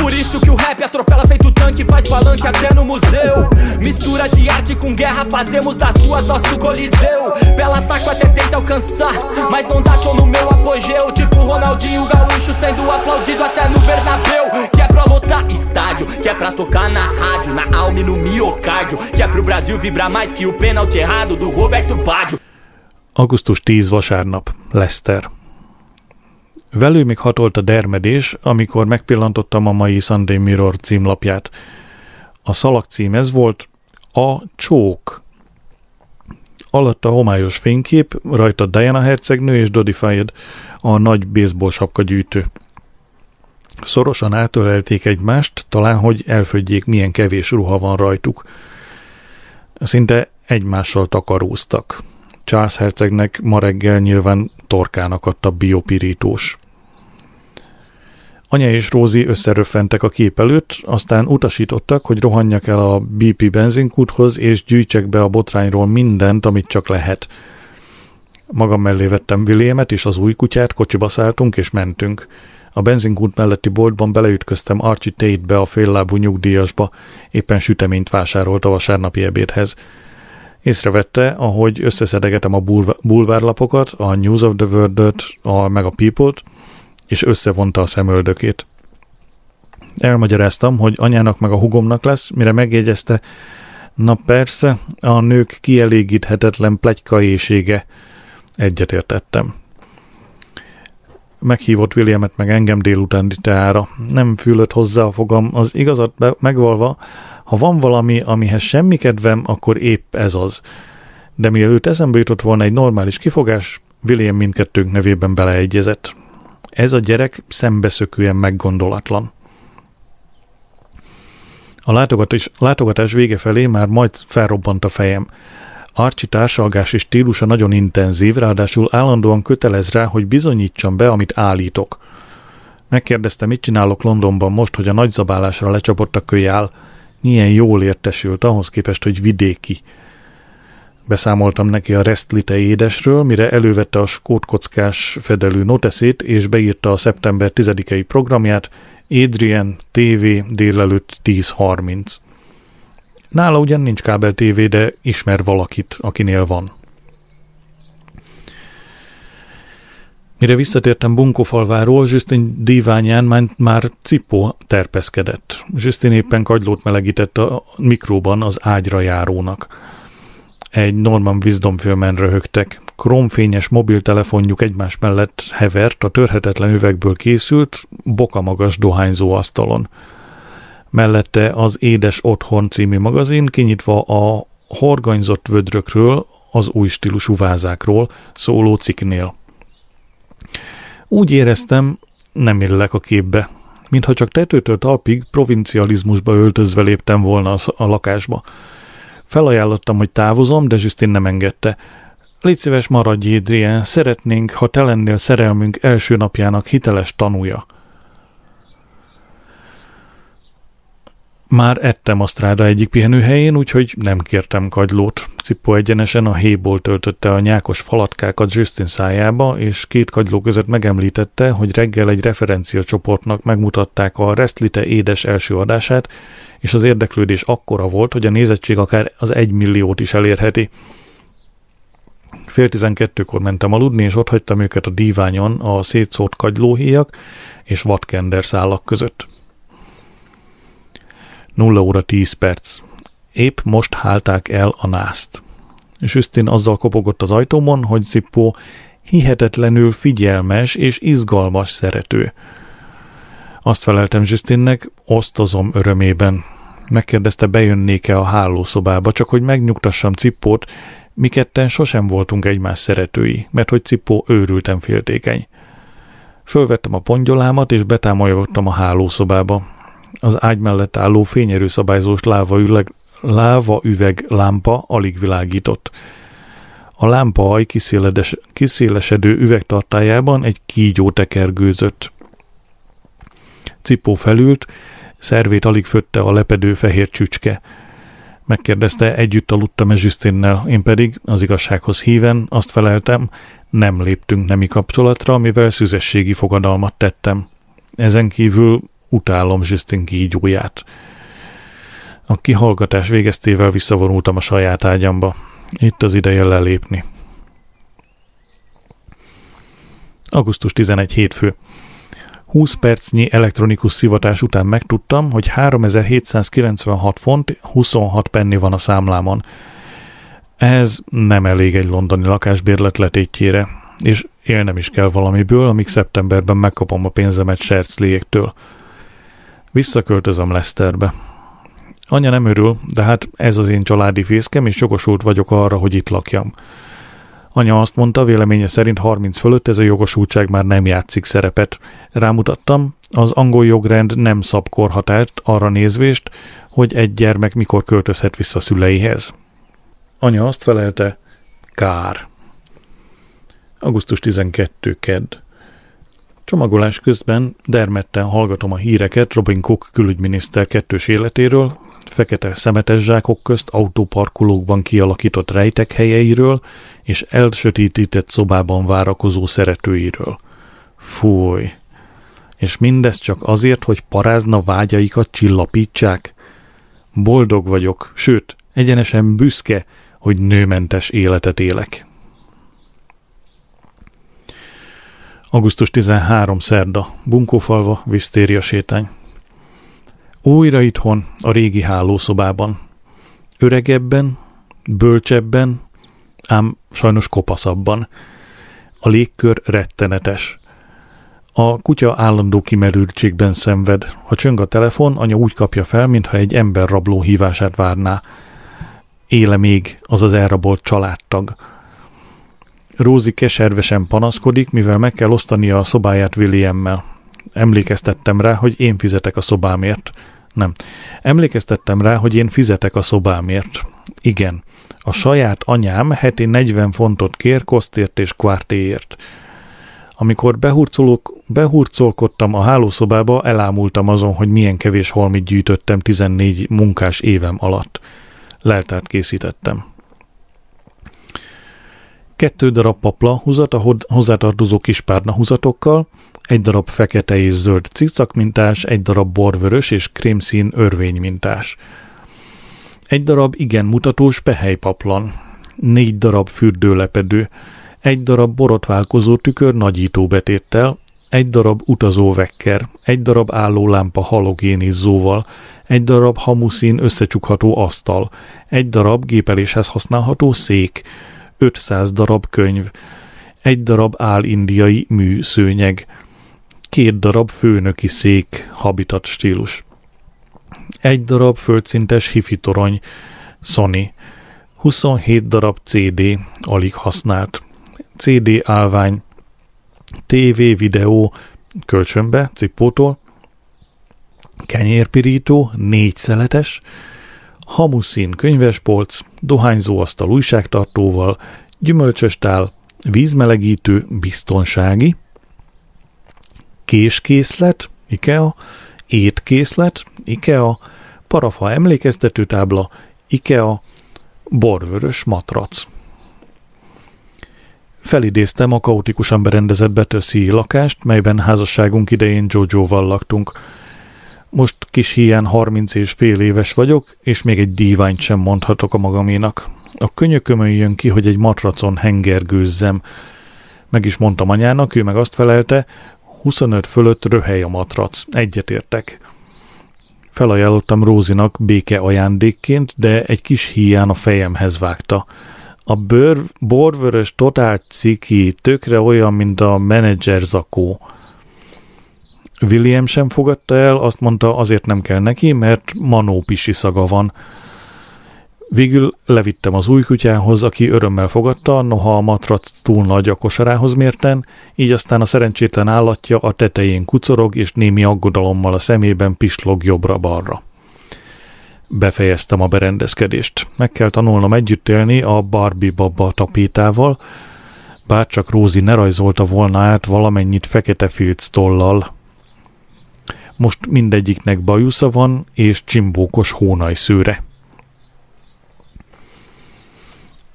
Por isso que o rap atropela feito tanque, faz palanque até no museu. Mistura de arte com guerra, fazemos das ruas nosso coliseu. Pela saco até tenta alcançar, mas não dá, tô no meu apogeu. Tipo Ronaldinho Gaúcho sendo aplaudido até no Bernabéu. Que é pra lotar estádio, que é pra tocar na rádio, na alma e no miocárdio. Que é pro Brasil vibrar mais que o pênalti errado do Roberto Baggio. Augusztus 10 vasárnap, Lester. Velő még hatolt a dermedés, amikor megpillantottam a mai Sunday Mirror címlapját. A szalag cím ez volt A Csók. Alatta homályos fénykép, rajta Diana hercegnő és Dodie Fayed, a nagy baseball sapka gyűjtő. Szorosan átölelték egymást, talán hogy elfödjék, milyen kevés ruha van rajtuk. Szinte egymással takaróztak. Charles hercegnek ma reggel nyilván torkának adta biopirítós. Anya és Rózi összeröffentek a kép előtt, aztán utasítottak, hogy rohanjak el a BP benzinkúthoz, és gyűjtsek be a botrányról mindent, amit csak lehet. Magam mellé vettem Williamet és az új kutyát, kocsiba szálltunk és mentünk. A benzinkút melletti boltban beleütköztem Archie Tate-be a féllábú nyugdíjasba, éppen süteményt vásárolt a vasárnapi ebédhez. Észrevette, ahogy összeszedegetem a bulvárlapokat, a News of the World-öt, a, meg a People-t, és összevonta a szemöldökét. Elmagyaráztam, hogy anyának meg a hugomnak lesz, mire megjegyezte, Na persze, a nők kielégíthetetlen plegykaésége. Egyetértettem. Meghívott Williamet meg engem délutáni teára. Nem fülött hozzá a fogam, az igazat be- megvalva, ha van valami, amihez semmi kedvem, akkor épp ez az. De mielőtt eszembe jutott volna egy normális kifogás, William mindkettőnk nevében beleegyezett. Ez a gyerek szembeszökően meggondolatlan. A látogatás, látogatás vége felé már majd felrobbant a fejem. Archie társalgási stílusa nagyon intenzív, ráadásul állandóan kötelez rá, hogy bizonyítsam be, amit állítok. Megkérdezte, mit csinálok Londonban most, hogy a nagyzabálásra lecsapott a kölyál. Milyen jól értesült ahhoz képest, hogy vidéki. Beszámoltam neki a Restlite édesről, mire elővette a skótkockás fedelű noteszét, és beírta a szeptember 10-i programját, Adrian TV délelőtt 10.30. Nála ugyan nincs kábel TV, de ismer valakit, akinél van. Mire visszatértem Bunkófalváról, Justin díványán már, már cipó terpeszkedett. Justin éppen kagylót melegített a mikróban az ágyra járónak. Egy Norman Wisdom filmen röhögtek. Kromfényes mobiltelefonjuk egymás mellett hevert a törhetetlen üvegből készült, bokamagas dohányzó asztalon. Mellette az Édes Otthon című magazin kinyitva a horganyzott vödrökről, az új stílusú vázákról szóló cikknél. Úgy éreztem, nem illek a képbe, mintha csak tetőtől talpig provincializmusba öltözve léptem volna a lakásba. Felajánlottam, hogy távozom, de Justin nem engedte. Légy szíves, maradj, Adrien, szeretnénk, ha te lennél szerelmünk első napjának hiteles tanúja. Már ettem a stráda egyik pihenőhelyén, úgyhogy nem kértem kagylót. Cipó egyenesen a héból töltötte a nyákos falatkákat Justin szájába, és két kagyló között megemlítette, hogy reggel egy referencia csoportnak megmutatták a Restlite édes első adását, és az érdeklődés akkora volt, hogy a nézettség akár az egy milliót is elérheti. Fél tizenkettőkor mentem aludni, és ott hagytam őket a díványon a szétszórt kagylóhéjak és vadkender szálak között. 0 óra 10 perc. Épp most hálták el a nászt. Justin azzal kopogott az ajtómon, hogy Zippó hihetetlenül figyelmes és izgalmas szerető. Azt feleltem Justinnek, osztozom örömében. Megkérdezte, bejönnék-e a hálószobába, csak hogy megnyugtassam Cippót, mi ketten sosem voltunk egymás szeretői, mert hogy Cippó őrülten féltékeny. Fölvettem a pongyolámat, és betámolyogtam a hálószobába. Az ágy mellett álló fényerő szabályzós láva, üleg, láva üveg lámpa alig világított. A lámpa aj kiszélesedő üvegtartájában egy kígyó tekergőzött. Cipó felült, szervét alig fötte a lepedő fehér csücske. Megkérdezte, együtt aludtam-e Zsüszténnel, én pedig, az igazsághoz híven, azt feleltem, nem léptünk nemi kapcsolatra, mivel szüzességi fogadalmat tettem. Ezen kívül utálom Zsüsztén kígyóját. A kihallgatás végeztével visszavonultam a saját ágyamba. Itt az ideje lelépni. Augusztus 11 hétfő. 20 percnyi elektronikus szivatás után megtudtam, hogy 3796 font 26 penni van a számlámon. Ez nem elég egy londoni lakásbérlet letétjére, és élnem is kell valamiből, amíg szeptemberben megkapom a pénzemet Sercliéktől. Visszaköltözöm Leicesterbe. Anya nem örül, de hát ez az én családi fészkem, és jogosult vagyok arra, hogy itt lakjam. Anya azt mondta, véleménye szerint 30 fölött ez a jogosultság már nem játszik szerepet. Rámutattam, az angol jogrend nem szab korhatárt arra nézvést, hogy egy gyermek mikor költözhet vissza szüleihez. Anya azt felelte, kár. Augusztus 12. kedd. Csomagolás közben dermedten hallgatom a híreket Robin Cook külügyminiszter kettős életéről, fekete szemetes zsákok közt autóparkolókban kialakított rejtek helyeiről és elsötétített szobában várakozó szeretőiről. Fúj! És mindez csak azért, hogy parázna vágyaikat csillapítsák? Boldog vagyok, sőt, egyenesen büszke, hogy nőmentes életet élek. Augusztus 13. szerda, Bunkófalva, Visztéria sétány. Újra itthon, a régi hálószobában. Öregebben, bölcsebben, ám sajnos kopaszabban. A légkör rettenetes. A kutya állandó kimerültségben szenved. Ha csöng a telefon, anya úgy kapja fel, mintha egy ember rabló hívását várná. Éle még az az elrabolt családtag. Rózi keservesen panaszkodik, mivel meg kell osztania a szobáját Williammel. Emlékeztettem rá, hogy én fizetek a szobámért. Nem. Emlékeztettem rá, hogy én fizetek a szobámért. Igen. A saját anyám heti 40 fontot kér kosztért és kvártéért. Amikor behurcolkodtam a hálószobába, elámultam azon, hogy milyen kevés holmit gyűjtöttem 14 munkás évem alatt. Leltát készítettem. Kettő darab papla húzat a hozzátartozó kispárna húzatokkal, egy darab fekete és zöld cicak mintás, egy darab borvörös és krémszín örvény mintás. Egy darab igen mutatós pehelypaplan, négy darab fürdőlepedő, egy darab borotválkozó tükör nagyítóbetéttel, egy darab utazóvekker, egy darab állólámpa halogénizzóval, egy darab hamuszín összecsukható asztal, egy darab gépeléshez használható szék, 500 darab könyv, egy darab áll-indiai műszőnyeg, két darab főnöki szék, habitat stílus, egy darab földszintes hifi torony, Sony, 27 darab CD, alig használt, CD állvány, TV, videó, kölcsönbe, cippótól, kenyérpirító, négy szeletes, hamuszín könyvespolc, dohányzóasztal újságtartóval, gyümölcsöstál, vízmelegítő, biztonsági, késkészlet, IKEA, étkészlet, IKEA, parafa emlékeztetőtábla, IKEA, borvörös matrac. Felidéztem a kaotikusan berendezett Betőszi lakást, melyben házasságunk idején Jojo-val laktunk. Most kis hiány 30 és fél éves vagyok, és még egy díványt sem mondhatok a magaménak. A könyökömön jön ki, hogy egy matracon hengergőzzem. Meg is mondtam anyának, ő meg azt felelte, 25 fölött röhely a matrac, egyetértek. Felajánlottam Rózinak béke ajándékként, de egy kis híján a fejemhez vágta. A bőr, borvörös totál ciki, tökre olyan, mint a menedzser zakó. William sem fogadta el, azt mondta, azért nem kell neki, mert manópisi szaga van. Végül levittem az új kutyához, aki örömmel fogadta, noha a matrac túl nagy a kosarához mérten, így aztán a szerencsétlen állatja a tetején kucorog, és némi aggodalommal a szemében pislog jobbra-balra. Befejeztem a berendezkedést. Meg kell tanulnom együtt élni a Barbie baba tapétával, bár csak Rózi ne rajzolta volna át valamennyit fekete filc tollal. Most mindegyiknek bajusza van, és csimbókos hónaj szőre.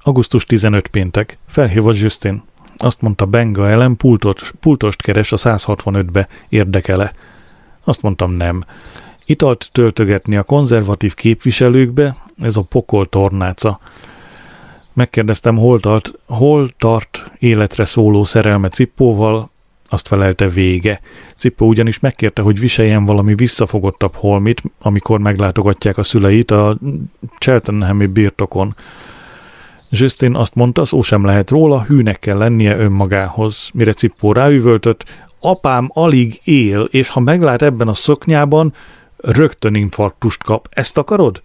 Augusztus 15 péntek. Felhívott Justin. Azt mondta Benga ellen pultot, pultost keres a 165-be, érdekele. Azt mondtam nem. Italt töltögetni a konzervatív képviselőkbe, ez a pokol tornáca. Megkérdeztem, hol tart, hol tart életre szóló szerelme Cippóval, azt felelte vége. Cippó ugyanis megkérte, hogy viseljen valami visszafogottabb holmit, amikor meglátogatják a szüleit a Cheltenhami birtokon. Justin azt mondta, szó sem lehet róla, hűnek kell lennie önmagához. Mire Cippó ráüvöltött, apám alig él, és ha meglát ebben a szoknyában, rögtön infarktust kap. Ezt akarod?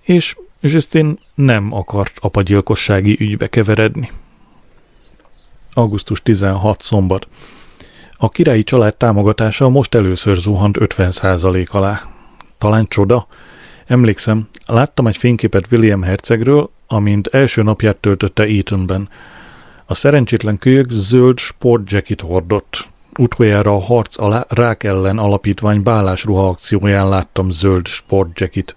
És Justin nem akart apagyilkossági ügybe keveredni. Augusztus 16 szombat. A királyi család támogatása most először zuhant 50% alá. Talán csoda? Emlékszem, láttam egy fényképet William hercegről, amint első napját töltötte Etonben. A szerencsétlen kölyök zöld sportjacket hordott. Utoljára a harc a rák ellen alapítvány bálásruha akcióján láttam zöld sportjacket.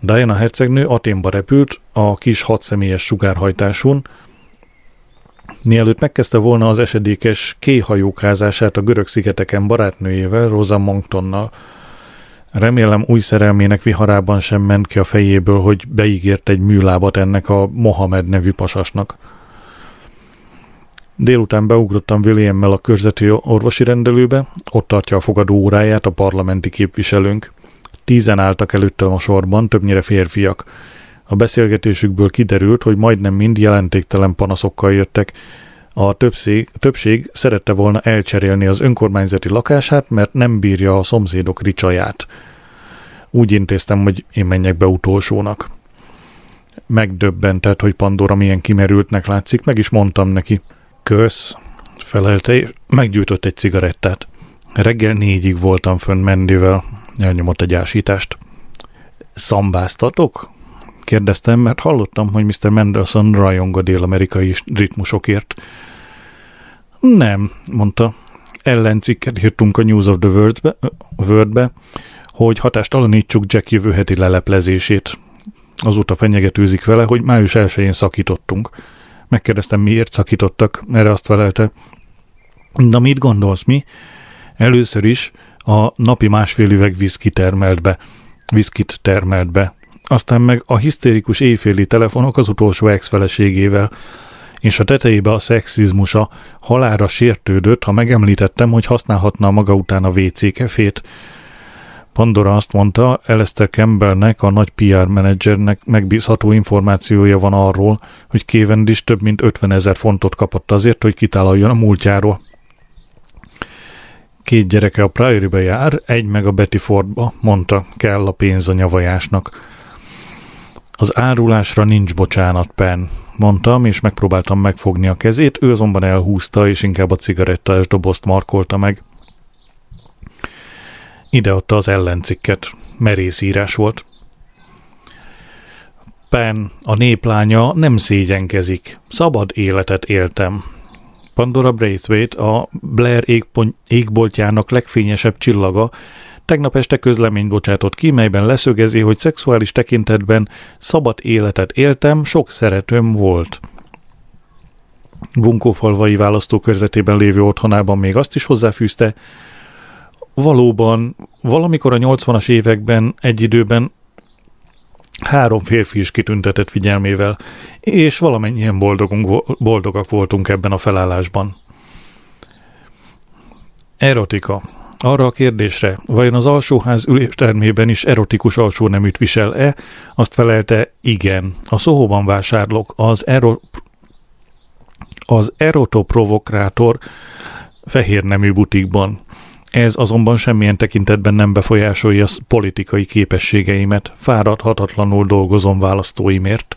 Diana hercegnő Aténba repült a kis hatszemélyes sugárhajtásún, Mielőtt megkezdte volna az esedékes kéhajókázását a görög szigeteken barátnőjével, Rosa Monktonnal, Remélem új szerelmének viharában sem ment ki a fejéből, hogy beígért egy műlábat ennek a Mohamed nevű pasasnak. Délután beugrottam Williammel a körzeti orvosi rendelőbe, ott tartja a fogadó óráját a parlamenti képviselőnk. Tízen álltak előttem a sorban, többnyire férfiak. A beszélgetésükből kiderült, hogy majdnem mind jelentéktelen panaszokkal jöttek. A többség, többség szerette volna elcserélni az önkormányzati lakását, mert nem bírja a szomszédok ricsaját. Úgy intéztem, hogy én menjek be utolsónak. Megdöbbentett, hogy Pandora milyen kimerültnek látszik, meg is mondtam neki. Kösz, felelte, és meggyújtott egy cigarettát. Reggel négyig voltam fönn Mendivel, elnyomott egy ásítást. Szambáztatok? Kérdeztem, mert hallottam, hogy Mr. Mendelssohn rajong a dél-amerikai ritmusokért. Nem, mondta. Ellencikket írtunk a News of the World-be, World-be hogy hatástalanítsuk Jack jövő heti leleplezését. Azóta fenyegetőzik vele, hogy május 1-én szakítottunk. Megkérdeztem, miért szakítottak, erre azt felelte. Na mit gondolsz, mi? Először is a napi másfél üveg viszki termelt be, viszkit termelt be. Aztán meg a hisztérikus éjféli telefonok az utolsó ex-feleségével, és a tetejébe a szexizmusa halára sértődött, ha megemlítettem, hogy használhatna maga után a WC kefét. Pandora azt mondta, Elester Campbellnek, a nagy PR menedzsernek megbízható információja van arról, hogy Cavendish több mint 50 ezer fontot kapott azért, hogy kitálaljon a múltjáról. Két gyereke a Priory-be jár, egy meg a Betty Fordba, mondta, kell a pénz a nyavajásnak. Az árulásra nincs bocsánat, Pen, mondtam, és megpróbáltam megfogni a kezét, ő azonban elhúzta, és inkább a cigarettás dobozt markolta meg. Ideadta az ellencikket. Merész írás volt. Pen, a néplánya nem szégyenkezik. Szabad életet éltem. Pandora Braithwaite, a Blair égboltjának legfényesebb csillaga, tegnap este közlemény bocsátott ki, melyben leszögezi, hogy szexuális tekintetben szabad életet éltem, sok szeretőm volt. Bunkófalvai választókörzetében lévő otthonában még azt is hozzáfűzte, valóban valamikor a 80-as években egy időben három férfi is kitüntetett figyelmével, és valamennyien boldogunk, boldogak voltunk ebben a felállásban. Erotika. Arra a kérdésre, vajon az alsóház üléstermében is erotikus alsó neműt visel-e, azt felelte, igen. A szóhóban vásárlok, az, ero, az erotoprovokrátor fehér nemű butikban. Ez azonban semmilyen tekintetben nem befolyásolja politikai képességeimet, fáradhatatlanul dolgozom választóimért.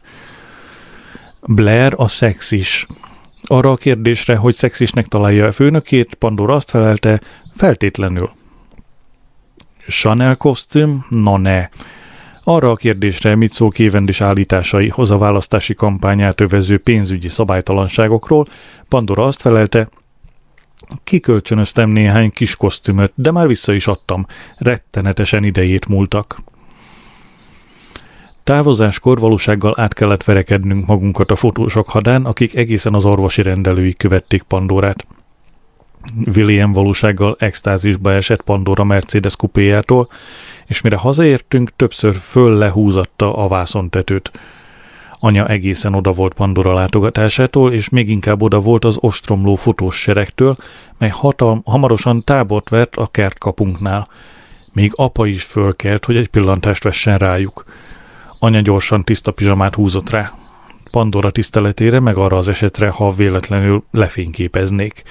Blair a szexis. Arra a kérdésre, hogy szexisnek találja a főnökét, Pandora azt felelte, feltétlenül. Chanel kosztüm? Na ne. Arra a kérdésre, mit szól Kévendis állításaihoz a választási kampányát övező pénzügyi szabálytalanságokról, Pandora azt felelte, Kikölcsönöztem néhány kis kosztümöt, de már vissza is adtam. Rettenetesen idejét múltak. Távozáskor valósággal át kellett verekednünk magunkat a fotósok hadán, akik egészen az orvosi rendelőig követték Pandorát. William valósággal extázisba esett Pandora Mercedes kupéjától, és mire hazaértünk, többször föl lehúzatta a vászontetőt. Anya egészen oda volt Pandora látogatásától, és még inkább oda volt az ostromló fotós seregtől, mely hatal- hamarosan tábort vett a kertkapunknál. Még apa is fölkelt, hogy egy pillantást vessen rájuk. Anya gyorsan tiszta pizsamát húzott rá. Pandora tiszteletére, meg arra az esetre, ha véletlenül lefényképeznék.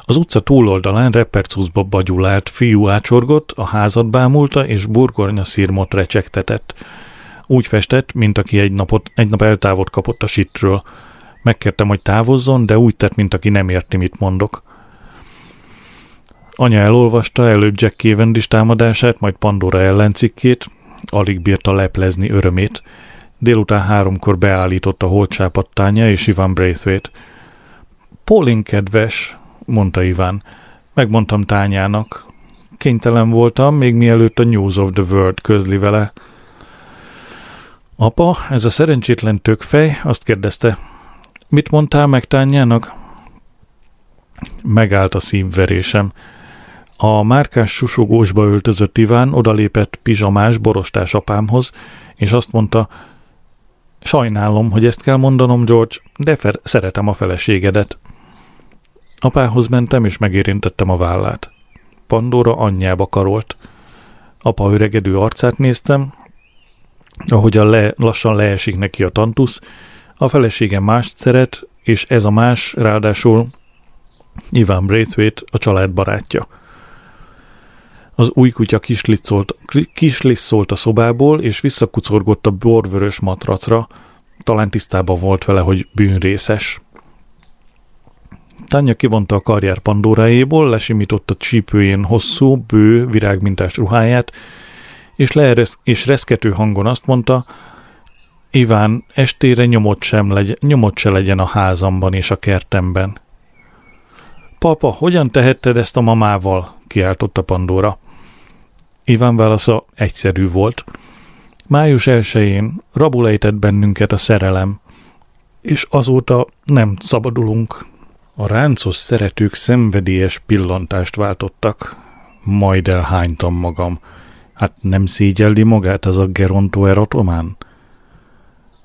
Az utca túloldalán repercuszba bagyulált fiú ácsorgott, a házat bámulta, és burgornya szírmot recsegtetett. Úgy festett, mint aki egy, napot, egy nap eltávot kapott a sitről. Megkértem, hogy távozzon, de úgy tett, mint aki nem érti, mit mondok. Anya elolvasta előbb Jack Cavendish támadását, majd Pandora ellencikkét, alig bírta leplezni örömét. Délután háromkor beállította holtsápattánya és Ivan Braithwaite. Pauline kedves, mondta Iván. Megmondtam tányának. Kénytelen voltam, még mielőtt a News of the World közli vele. Apa, ez a szerencsétlen tökfej, azt kérdezte. Mit mondtál meg tányának? Megállt a szívverésem. A márkás susogósba öltözött Iván odalépett pizsamás borostás apámhoz, és azt mondta, sajnálom, hogy ezt kell mondanom, George, de fer- szeretem a feleségedet. Apához mentem, és megérintettem a vállát. Pandora anyjába karolt. Apa öregedő arcát néztem, ahogyan le, lassan leesik neki a tantusz, a felesége mást szeret, és ez a más ráadásul Ivan Braithwaite a család barátja. Az új kutya kisliszolt a szobából, és visszakucorgott a borvörös matracra, talán tisztában volt vele, hogy bűnrészes. Tanya kivonta a karjár pandórájéból, lesimította csípőjén hosszú, bő, virágmintás ruháját, és, leeresz, és reszkető hangon azt mondta, Iván, estére nyomot, sem legy, nyomot se legyen a házamban és a kertemben. Papa, hogyan tehetted ezt a mamával? kiáltotta Pandora. Iván válasza egyszerű volt. Május elsején rabul ejtett bennünket a szerelem, és azóta nem szabadulunk. A ráncos szeretők szenvedélyes pillantást váltottak. Majd elhánytam magam. Hát nem szégyelli magát az a gerontó erotomán?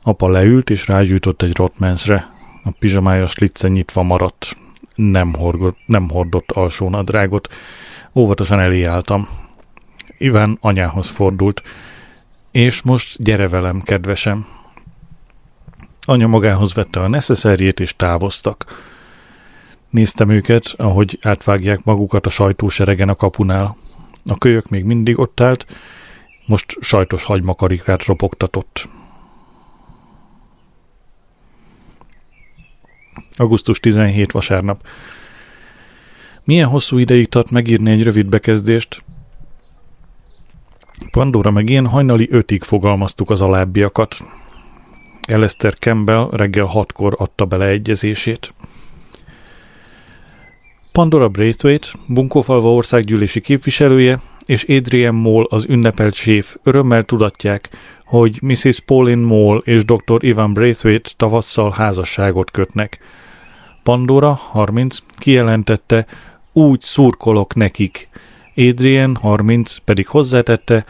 Apa leült és rágyújtott egy rotmensre. A pizsamája slicce nyitva maradt. Nem, horgott, nem hordott alsó nadrágot. Óvatosan elé. Iván anyához fordult. És most gyere velem, kedvesem. Anya magához vette a neszeszerjét, és távoztak. Néztem őket, ahogy átvágják magukat a sajtóseregen a kapunál. A kölyök még mindig ott állt, most sajtos hagymakarikát ropogtatott. Augusztus 17 vasárnap. Milyen hosszú ideig tart megírni egy rövid bekezdést? Pandora meg én hajnali ötig fogalmaztuk az alábbiakat. Elester Campbell reggel hatkor adta bele egyezését. Pandora Braithwaite, Bunkófalva országgyűlési képviselője, és Adrian Moll az ünnepelt séf örömmel tudatják, hogy Mrs. Pauline Moll és dr. Ivan Braithwaite tavasszal házasságot kötnek. Pandora, 30, kijelentette, úgy szurkolok nekik. Adrian, 30, pedig hozzátette,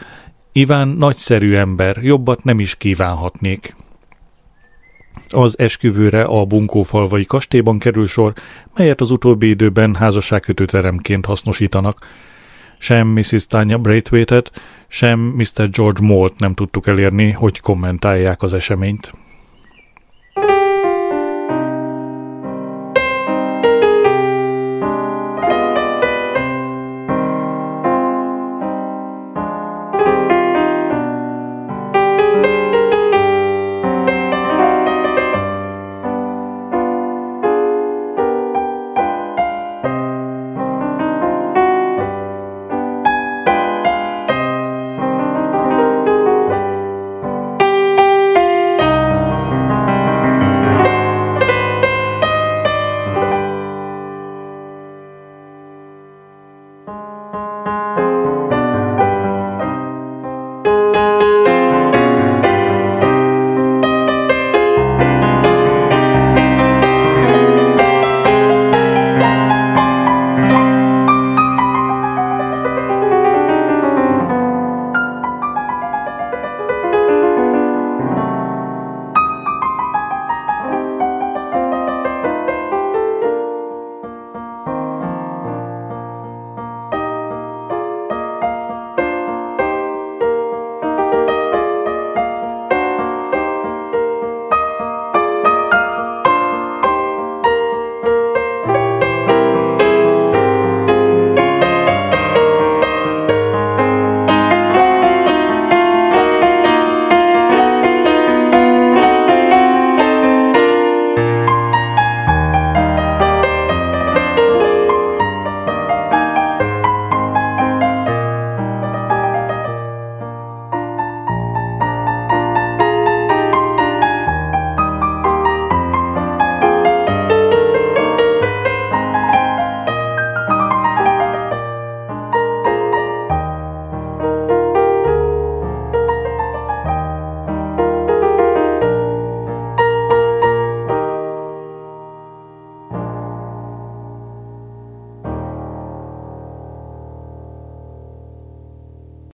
Iván nagyszerű ember, jobbat nem is kívánhatnék. Az esküvőre a bunkófalvai kastélyban kerül sor, melyet az utóbbi időben házasságkötőteremként hasznosítanak. Sem Mrs. Tanya Braithwaite-et, sem Mr. George Molt nem tudtuk elérni, hogy kommentálják az eseményt.